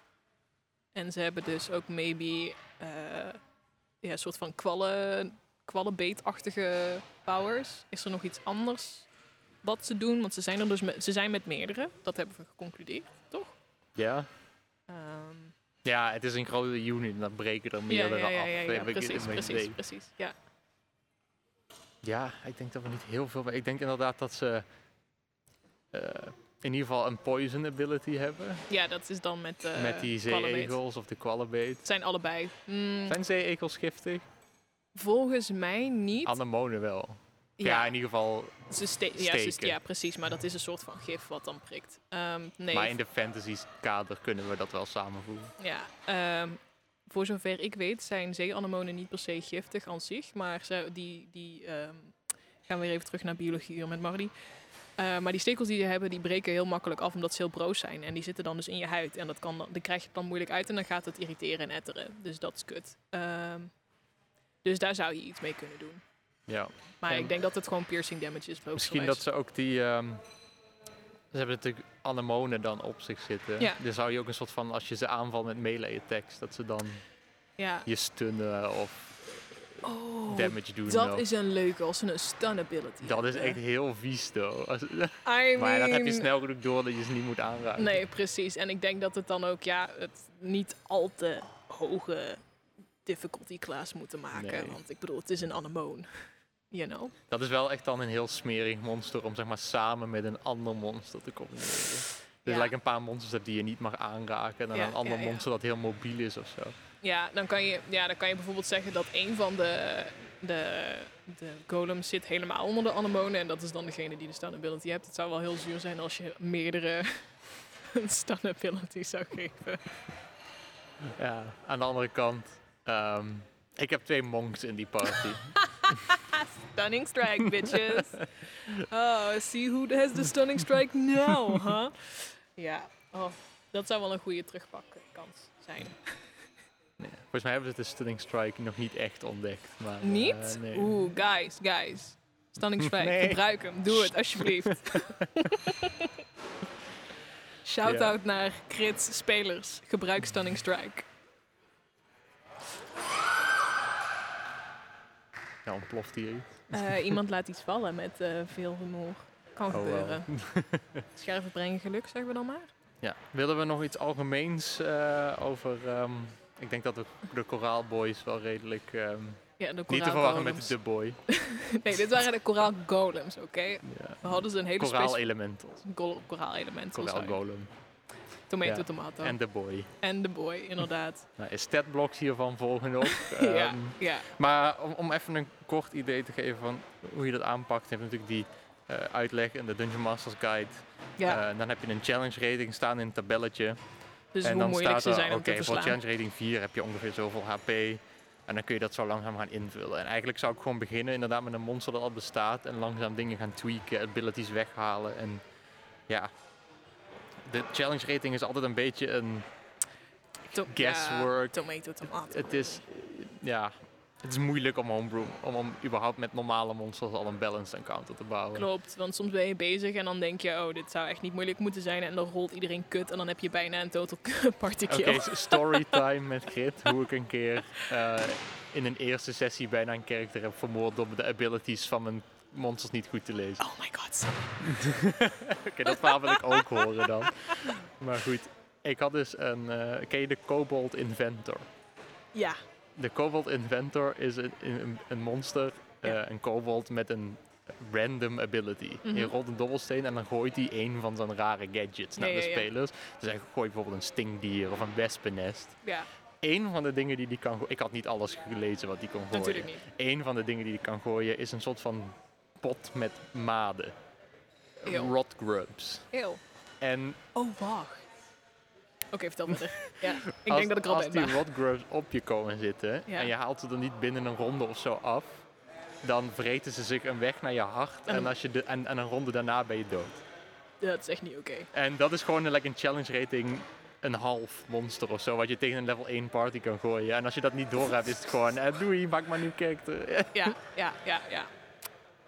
En ze hebben dus ook maybe eh, ja, een soort van kwallen, kwallenbeetachtige powers. Is er nog iets anders wat ze doen? Want ze zijn er dus met, ze zijn met meerdere. Dat hebben we geconcludeerd, toch? Ja, Ehm, Ja, het is een grote unit dan breken er meerdere ja, ja, af. ja, precies, precies, precies. Ja. Ja, ik denk dat we niet heel veel... Ik denk inderdaad dat ze eh, in ieder geval een poison ability hebben. ja, dat is dan met, eh met die zeeegels of de kwallenbeet. Het zijn allebei. Mm, Zijn zeeegels giftig? volgens mij niet. Anemonen wel. Ja. in ieder geval. Ze ste- ja, ze- steken. ja, precies. Maar dat is een soort van gif wat dan prikt. Ehm, nee, Maar in de fantasy kader kunnen we dat wel samenvoegen. ja, ehm, voor zover ik weet zijn zeeanemonen niet per se giftig aan zich. Maar ze, die, die ehm, gaan we weer even terug naar biologie hier met Marty. Eh, maar die stekels die ze hebben, die breken heel makkelijk af omdat ze heel broos zijn. En die zitten dan dus in je huid. En dat kan, dan krijg je dan moeilijk uit en dan gaat het irriteren en etteren. Dus dat is kut. Dus daar zou je iets mee kunnen doen. Ja. Maar En- ik denk dat het gewoon piercing damage is. Misschien dat ze ook die. ehm, ze hebben natuurlijk anemonen dan op zich zitten. Ja. Dan zou je ook een soort van, als je ze aanvalt met melee attacks, dat ze dan Ja. je stunnen of Oh, damage doen. dat is een leuke als ze een stun ability dat is echt heel vies, though. Maar dat heb je snel genoeg door dat je ze niet moet aanraken. Nee, precies. En ik denk dat het dan ook ja, het niet al te hoge difficulty class moeten maken. Nee. Want ik bedoel, het is een anemoon. You know? Dat is wel echt dan een heel smerig monster om zeg maar samen met een ander monster te combineren. Dus Ja. lijkt een paar monsters hebt die je niet mag aanraken en dan Ja, een ander ja, monster dat heel mobiel is of zo. Ja, dan kan je, ja, dan kan je bijvoorbeeld zeggen dat een van de, de, de golems zit helemaal onder de anemonen. En dat is dan degene die de stun ability hebt. Het zou wel heel zuur zijn als je meerdere stun ability zou geven. Ja, aan de andere kant, ehm, ik heb twee monks in die party. Stunning strike, bitches. Oh, see who has the stunning strike now, huh? Ja, oh, dat zou wel een goede terugpakkans zijn. Nee, volgens mij hebben ze de Stunning Strike nog niet echt ontdekt. Maar, eh, Niet? nee. Oeh, guys, guys. Stunning strike, Nee. gebruik hem. Doe het, alsjeblieft. Shout-out naar crits spelers. Gebruik stunning strike. Ja, ontploft hier iets. Eh, iemand laat iets vallen met eh, veel humor. Kan Oh, gebeuren. Scherven brengen geluk, zeggen we dan maar. Ja. Willen we nog iets algemeens eh, over... ehm, ik denk dat de, de Coraal Boys wel redelijk... ehm, Ja, de niet te koraal verwarren met de Boy. Nee, dit waren de koraal golems, oké? Ja. We hadden ze een hele specifieke... Elementals. Koraal element. Coraal Golem. Tomato, Ja. tomato. En de Boy. En de boy, inderdaad. Nou, statblocks hiervan volgen op. ja, Ehm, ja. Maar om, om even een kort idee te geven van hoe je dat aanpakt, heb je natuurlijk die eh, uitleg in de Dungeon Masters Guide. ja. Eh, dan heb je een challenge rating staan in een tabelletje. dus en hoe dan moeilijk staat ze er, zijn om oké, voor challenge rating 4 heb je ongeveer zoveel HP. En dan kun je dat zo langzaam gaan invullen. En eigenlijk zou ik gewoon beginnen inderdaad met een monster dat al bestaat. En langzaam dingen gaan tweaken, abilities weghalen. En ja, de challenge rating is altijd een beetje een... To- guesswork. Ja, tomato, tomato. Het is, ja, het is moeilijk om homebrew, om, om überhaupt met normale monsters al een balanced encounter te bouwen. Klopt, want soms ben je bezig en dan denk je, oh, dit zou echt niet moeilijk moeten zijn. En dan rolt iedereen kut en dan heb je bijna een total party Oké, kill. s- storytime met Grit. Hoe ik een keer eh, in een eerste sessie bijna een karakter heb vermoord door de abilities van mijn monsters niet goed te lezen. Oh my god. Oké, dat verhaal wil ik ook horen dan. Maar goed, ik had dus een, eh, ken je de Kobold Inventor? Ja, De Kobold Inventor is een, een, een monster, eh, Ja. een kobold met een random ability. Mhm. Je rolt een dobbelsteen en dan gooit hij een van zijn rare gadgets naar de ja, ja. spelers. Dus hij gooit bijvoorbeeld een stinkdier of een wespennest. ja, Eén van de dingen die die kan gooien, ik had niet alles gelezen wat die kon gooien. natuurlijk niet. Eén van de dingen die die kan gooien is een soort van pot met maden. Eeuw. Rot grubs. Eeuw. En Oh, wacht. Oké, vertel verder. Ja, ik als, denk dat ik er al als die rot grubs op je komen zitten Ja. en je haalt ze er niet binnen een ronde of zo af, dan vreten ze zich een weg naar je hart En- en, als je de, en, en een ronde daarna ben je dood. Dat is echt niet oké. En dat is gewoon een, like, een challenge rating een half monster of zo, wat je tegen een level 1 party kan gooien. En als je dat niet door hebt, is het gewoon, eh, doei, maak maar een nieuw karakter. Ja, ja, ja, ja.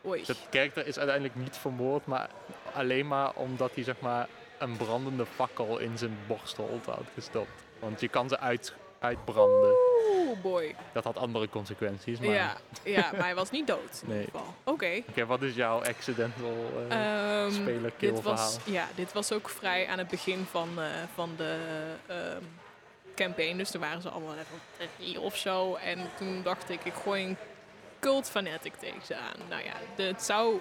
Oei. Dat karakter is uiteindelijk niet vermoord, maar alleen maar omdat hij zeg maar een brandende fakkel in zijn borstholte had gestopt. Want je kan ze uit, uitbranden. Oeh, boy. Dat had andere consequenties. Maar... Ja, ja, maar hij was niet dood in Nee. ieder geval. Oké. Oké, wat is jouw accidental speler kill dit was, verhaal? ja, dit was ook vrij aan het begin van, eh, van de ehm, campaign. Dus toen waren ze allemaal even drie of zo. En toen dacht ik, ik gooi een cult fanatic tegen ze aan. Nou ja, de- het zou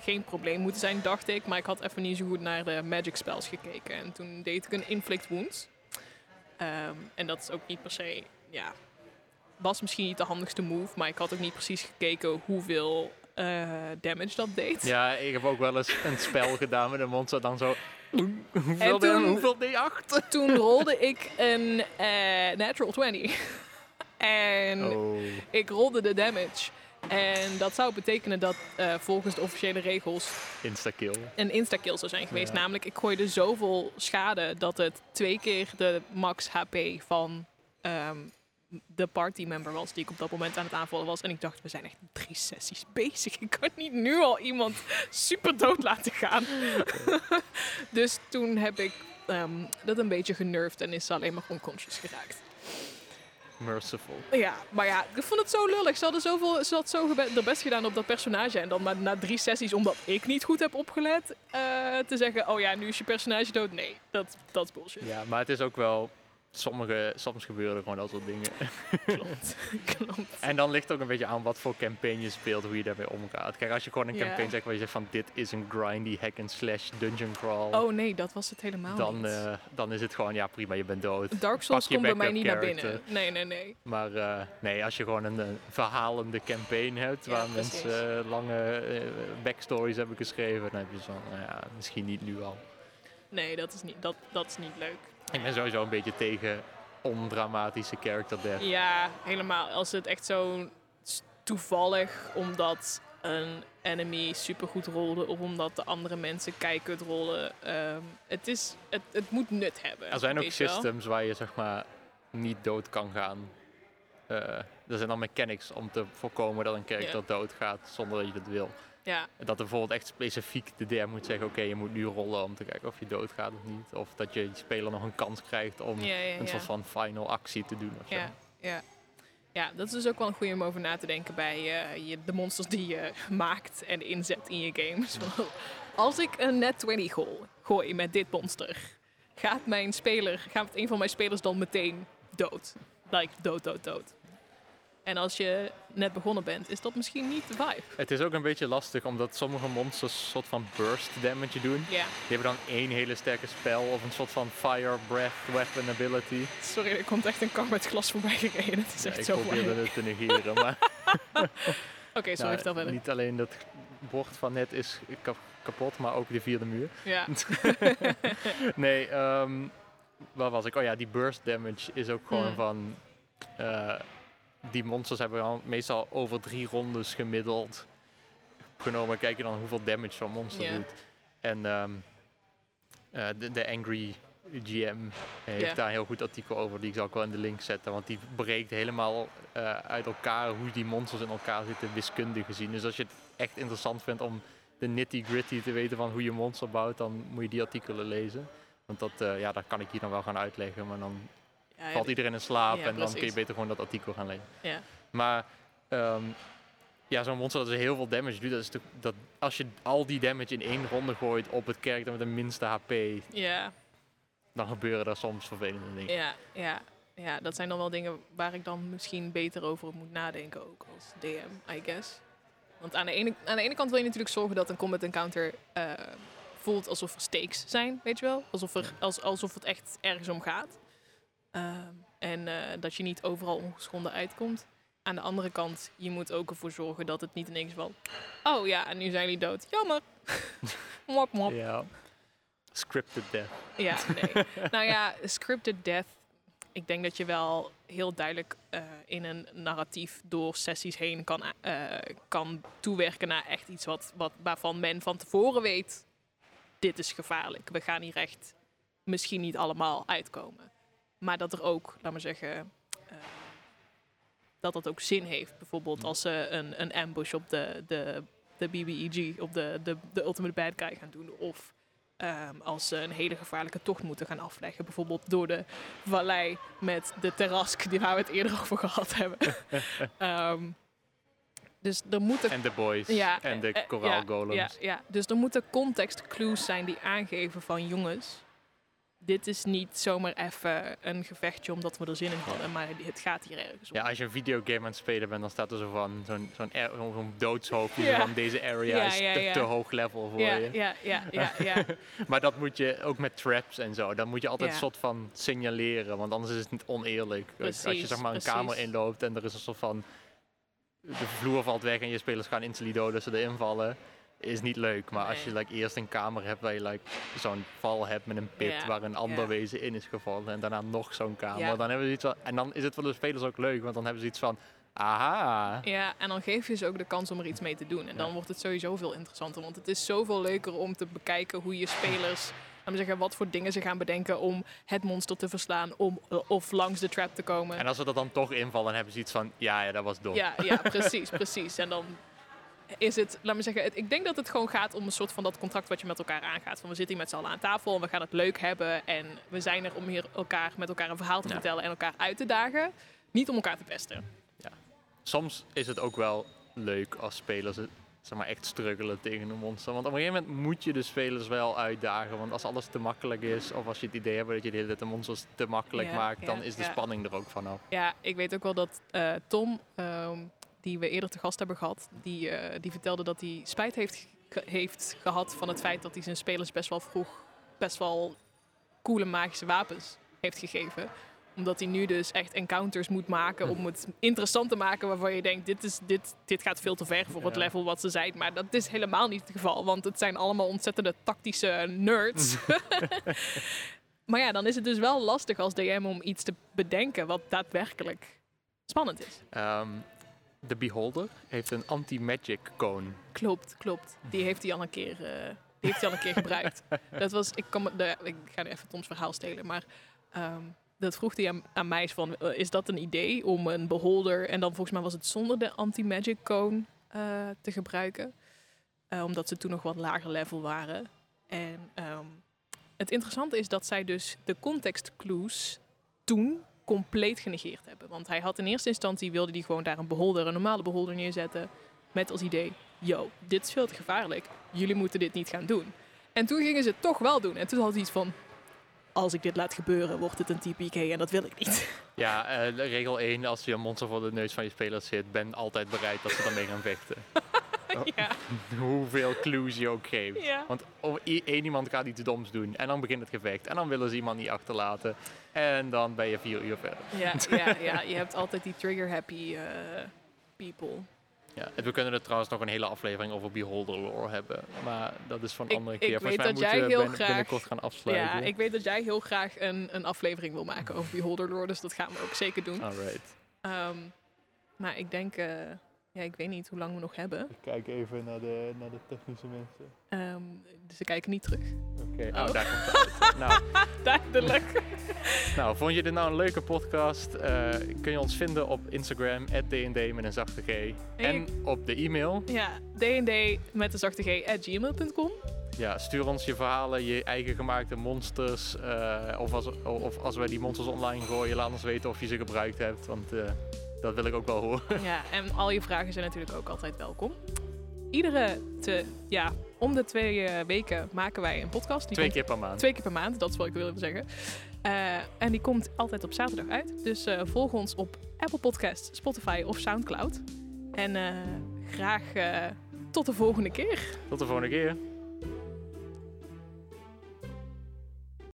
geen probleem moeten zijn, dacht ik. Maar ik had even niet zo goed naar de magic spells gekeken. En toen deed ik een inflict wounds. Ehm, en dat is ook niet per se, ja, was misschien niet de handigste move. Maar ik had ook niet precies gekeken hoeveel eh, damage dat deed. Ja, ik heb ook wel eens een spel gedaan met een monster dan zo... Hoeveel, En toen- hoeveel D8? Toen rolde ik een eh, natural 20. En Oh. ik rolde de damage. En dat zou betekenen dat eh, volgens de officiële regels Insta-kill. een insta-kill zou zijn geweest. Ja. Namelijk, ik gooide zoveel schade dat het twee keer de max HP van ehm, de partymember was die ik op dat moment aan het aanvallen was. En ik dacht, we zijn echt drie sessies bezig. Ik kan niet nu al iemand super dood laten gaan. dus toen heb ik ehm, dat een beetje genurfd en is ze alleen maar unconscious geraakt. Merciful. Ja, maar ja, ik vond het zo lullig. Ze hadden zoveel, ze had zo haar best gedaan op dat personage. En dan maar na drie sessies, omdat ik niet goed heb opgelet, eh, te zeggen: Oh ja, nu is je personage dood. Nee, dat, dat is bullshit. Ja, maar het is ook wel... Sommige, soms gebeuren gewoon dat soort dingen. Klopt. Klopt. En dan ligt het ook een beetje aan wat voor campaign je speelt, hoe je daarmee omgaat. Kijk, als je gewoon een Ja. campaign zegt waar je zegt van dit is een grindy hack and slash dungeon crawl, Oh nee, dat was het helemaal dan, niet. eh, dan is het gewoon ja prima, je bent dood. Dark Souls komt bij mij niet naar binnen. Nee, nee, nee. Maar eh, nee, als je gewoon een, verhalende campaign hebt Ja, waar precies. mensen eh, lange backstories hebben geschreven, dan heb je zo, nou ja, misschien niet nu al. Nee, dat is niet, dat, dat is niet leuk. Ik ben sowieso een beetje tegen ondramatische character death. Ja, helemaal. Als het echt zo toevallig omdat een enemy supergoed rolde of omdat de andere mensen keikut rollen. ehm, het, is, het, het moet nut hebben. Er zijn ook wel. systems waar je zeg maar niet dood kan gaan. Eh, er zijn dan mechanics om te voorkomen dat een character Ja. doodgaat zonder dat je dat wil. Ja, Dat er bijvoorbeeld echt specifiek de DM moet zeggen, oké, je moet nu rollen om te kijken of je doodgaat of niet. Of dat je je speler nog een kans krijgt om ja, ja. een soort van final actie te doen of zo. Ja, ja. ja, dat is dus ook wel een goede om over na te denken bij eh, je, de monsters die je maakt en inzet in je games. Als ik een net 20 gooi, gooi met dit monster, gaat mijn speler, gaat een van mijn spelers dan meteen dood. Like dood, dood, dood. En als je net begonnen bent, is dat misschien niet de vibe. Het is ook een beetje lastig omdat sommige monsters een soort van burst damage doen. Ja, Die hebben dan één hele sterke spel of een soort van fire breath weapon ability. sorry, er komt echt een kar met glas voorbij gereden. Het is Ja, echt ik zo probeerde mooi. het te negeren, maar Oké, sorry, nou, vertel verder. niet alleen dat bord van net is kap- kapot, maar ook de vierde muur. Ja, nee, ehm waar was ik? Oh ja, die burst damage is ook gewoon Hmm. van... eh, die monsters hebben al meestal over drie rondes gemiddeld genomen. Kijk je dan hoeveel damage zo'n monster doet. En ehm, eh, de, de Angry GM heeft daar een heel goed artikel over. Die zal ik wel in de link zetten. Want die breekt helemaal eh, uit elkaar hoe die monsters in elkaar zitten, wiskundig gezien. Dus als je het echt interessant vindt om de nitty-gritty te weten van hoe je monster bouwt, dan moet je die artikelen lezen. Want dat, eh, ja, dat kan ik hier dan wel gaan uitleggen. Maar dan ja, valt iedereen in slaap en dan kun je beter gewoon dat artikel gaan lezen. ja. Maar ehm, ja, zo'n monster dat dus heel veel damage doet, dat is dat als je al die damage in één ronde gooit op het character met de minste HP, ja. dan gebeuren er soms vervelende dingen. Ja, ja, ja, dat zijn dan wel dingen waar ik dan misschien beter over moet nadenken ook als DM, I guess. Want aan de ene, aan de ene kant wil je natuurlijk zorgen dat een combat encounter eh, voelt alsof er stakes zijn, weet je wel? Alsof, er, als, alsof het echt ergens om gaat. Ehm, en eh, dat je niet overal ongeschonden uitkomt. Aan de andere kant, je moet ook ervoor zorgen dat het niet ineens van... Oh ja, en nu zijn jullie dood. Jammer. mop, mop. Ja. Scripted death. Ja, nee. nou ja, scripted death. Ik denk dat je wel heel duidelijk eh, in een narratief door sessies heen kan, eh, kan toewerken naar echt iets wat, wat, waarvan men van tevoren weet: dit is gevaarlijk. We gaan hier echt misschien niet allemaal uitkomen. Maar dat er ook, laat maar zeggen, eh, dat dat ook zin heeft. Bijvoorbeeld als ze een, een ambush op de, de, de BBEG, op de, de, de Ultimate Bad Guy gaan doen. Of ehm, als ze een hele gevaarlijke tocht moeten gaan afleggen. Bijvoorbeeld door de vallei met de terrask, die waar we het eerder over gehad hebben. Ehm, dus er moeten En de boys. ja, en de eh, eh, koraalgolems. ja, ja, dus er moeten context clues zijn die aangeven van jongens. Dit is niet zomaar even een gevechtje omdat we er zin in hadden, maar het gaat hier ergens om. Ja, als je een videogame aan het spelen bent, dan staat er zo van zo'n zo'n zo'n doodshoofd. Ja. van deze area Ja, is ja, te, hoog level voor je. ja, ja, ja, ja. Maar dat moet je ook met traps en zo. Dan moet je altijd een soort van signaleren, want anders is het niet oneerlijk. Als je zeg maar een precies. kamer inloopt en er is een soort van de vloer valt weg en je spelers gaan instantly doden als ze erin vallen, is niet leuk. Maar als je like, eerst een kamer hebt waar je like, zo'n val hebt met een pit Ja, waar een ander ja. wezen in is gevallen en daarna nog zo'n kamer, Ja. dan hebben ze iets van, en dan is het voor de spelers ook leuk, want dan hebben ze iets van, aha. Ja, en dan geef je ze ook de kans om er iets mee te doen. En dan wordt het sowieso veel interessanter. Want het is zoveel leuker om te bekijken hoe je spelers... Laten zeggen, wat voor dingen ze gaan bedenken om het monster te verslaan. Om, eh, of langs de trap te komen. En als ze er dan toch invallen, dan hebben ze iets van, ja, ja dat was dom. Ja, ja, precies, precies. En dan is het, laat me zeggen, ik denk dat het gewoon gaat om een soort van dat contract wat je met elkaar aangaat. Van we zitten hier met z'n allen aan tafel en we gaan het leuk hebben. En we zijn er om hier elkaar met elkaar een verhaal te Ja. vertellen en elkaar uit te dagen. Niet om elkaar te pesten. soms is het ook wel leuk als spelers het, zeg maar, echt struggelen tegen een monster. Want op een gegeven moment moet je de spelers wel uitdagen. Want als alles te makkelijk is, of als je het idee hebt dat je de hele tijd de monsters te makkelijk Ja, maakt, ja, dan is de ja. spanning er ook vanaf. Ja, ik weet ook wel dat eh, Tom, ehm, die we eerder te gast hebben gehad, die, eh, die vertelde dat hij spijt heeft, ge- heeft gehad van het feit dat hij zijn spelers best wel vroeg best wel coole magische wapens heeft gegeven. Omdat hij nu dus echt encounters moet maken om het interessant te maken waarvan je denkt, dit, is, dit, dit gaat veel te ver voor het level wat ze zijn. Maar dat is helemaal niet het geval, want het zijn allemaal ontzettende tactische nerds. maar ja, dan is het dus wel lastig als DM om iets te bedenken wat daadwerkelijk spannend is. Ehm, de Beholder heeft een anti-magic cone. Klopt, klopt. Die heeft hij al een keer, eh, die heeft hij al een keer gebruikt. Dat was, ik, kom, de, ik ga even Toms verhaal stelen, maar ehm, dat vroeg hij aan, aan mij van, eh, is dat een idee om een beholder, en dan volgens mij was het zonder de anti-magic cone eh, te gebruiken, omdat ze toen nog wat lager level waren. En ehm, het interessante is dat zij dus de context clues toen compleet genegeerd hebben. Want hij had in eerste instantie, wilde hij gewoon daar een beholder, een normale beholder neerzetten, met als idee, yo, dit is veel te gevaarlijk. Jullie moeten dit niet gaan doen. En toen gingen ze het toch wel doen. En toen had hij iets van, als ik dit laat gebeuren, wordt het een TPK en dat wil ik niet. Ja, eh, regel 1, als je een monster voor de neus van je spelers zit, ben altijd bereid dat ze daarmee gaan vechten. ja, Hoeveel clues je ook geeft. ja. Want i- één iemand gaat iets doms doen en dan begint het gevecht. En dan willen ze iemand niet achterlaten. En dan ben je vier uur verder. Ja, ja, ja, je hebt altijd die trigger-happy eh, people. Ja, we kunnen er trouwens nog een hele aflevering over Beholder lore hebben. Maar dat is van een Ik- andere ik keer. weet Volgens mij dat moeten jij heel graag- binnenkort gaan afsluiten. Ja, ik weet dat jij heel graag een, een aflevering wil maken over Beholder Lore, dus dat gaan we ook zeker doen. Alright. Ehm, maar ik denk, eh, ja, ik weet niet hoe lang we nog hebben. Ik kijk even naar de, naar de technische mensen. Ehm, dus ze kijken niet terug. Oké, Oh. oh. daar komt het uit. nou, Duidelijk. nou, vond je dit nou een leuke podcast? Eh, kun je ons vinden op Instagram, @dnd met een zachte G. En op de e-mail. Ja, D&D met de zachte G at gmail.com. Ja, stuur ons je verhalen, je eigen gemaakte monsters. eh, of, als, of als wij die monsters online gooien, laat ons weten of je ze gebruikt hebt. Want eh, dat wil ik ook wel horen. Ja, en al je vragen zijn natuurlijk ook altijd welkom. Iedere, te, ja, om de twee eh, weken maken wij een podcast. Die Twee komt keer per maand. twee keer per maand, dat is wat ik wilde zeggen. Eh, en die komt altijd op zaterdag uit. Dus eh, volg ons op Apple Podcasts, Spotify of Soundcloud. En graag tot de volgende keer. Tot de volgende keer.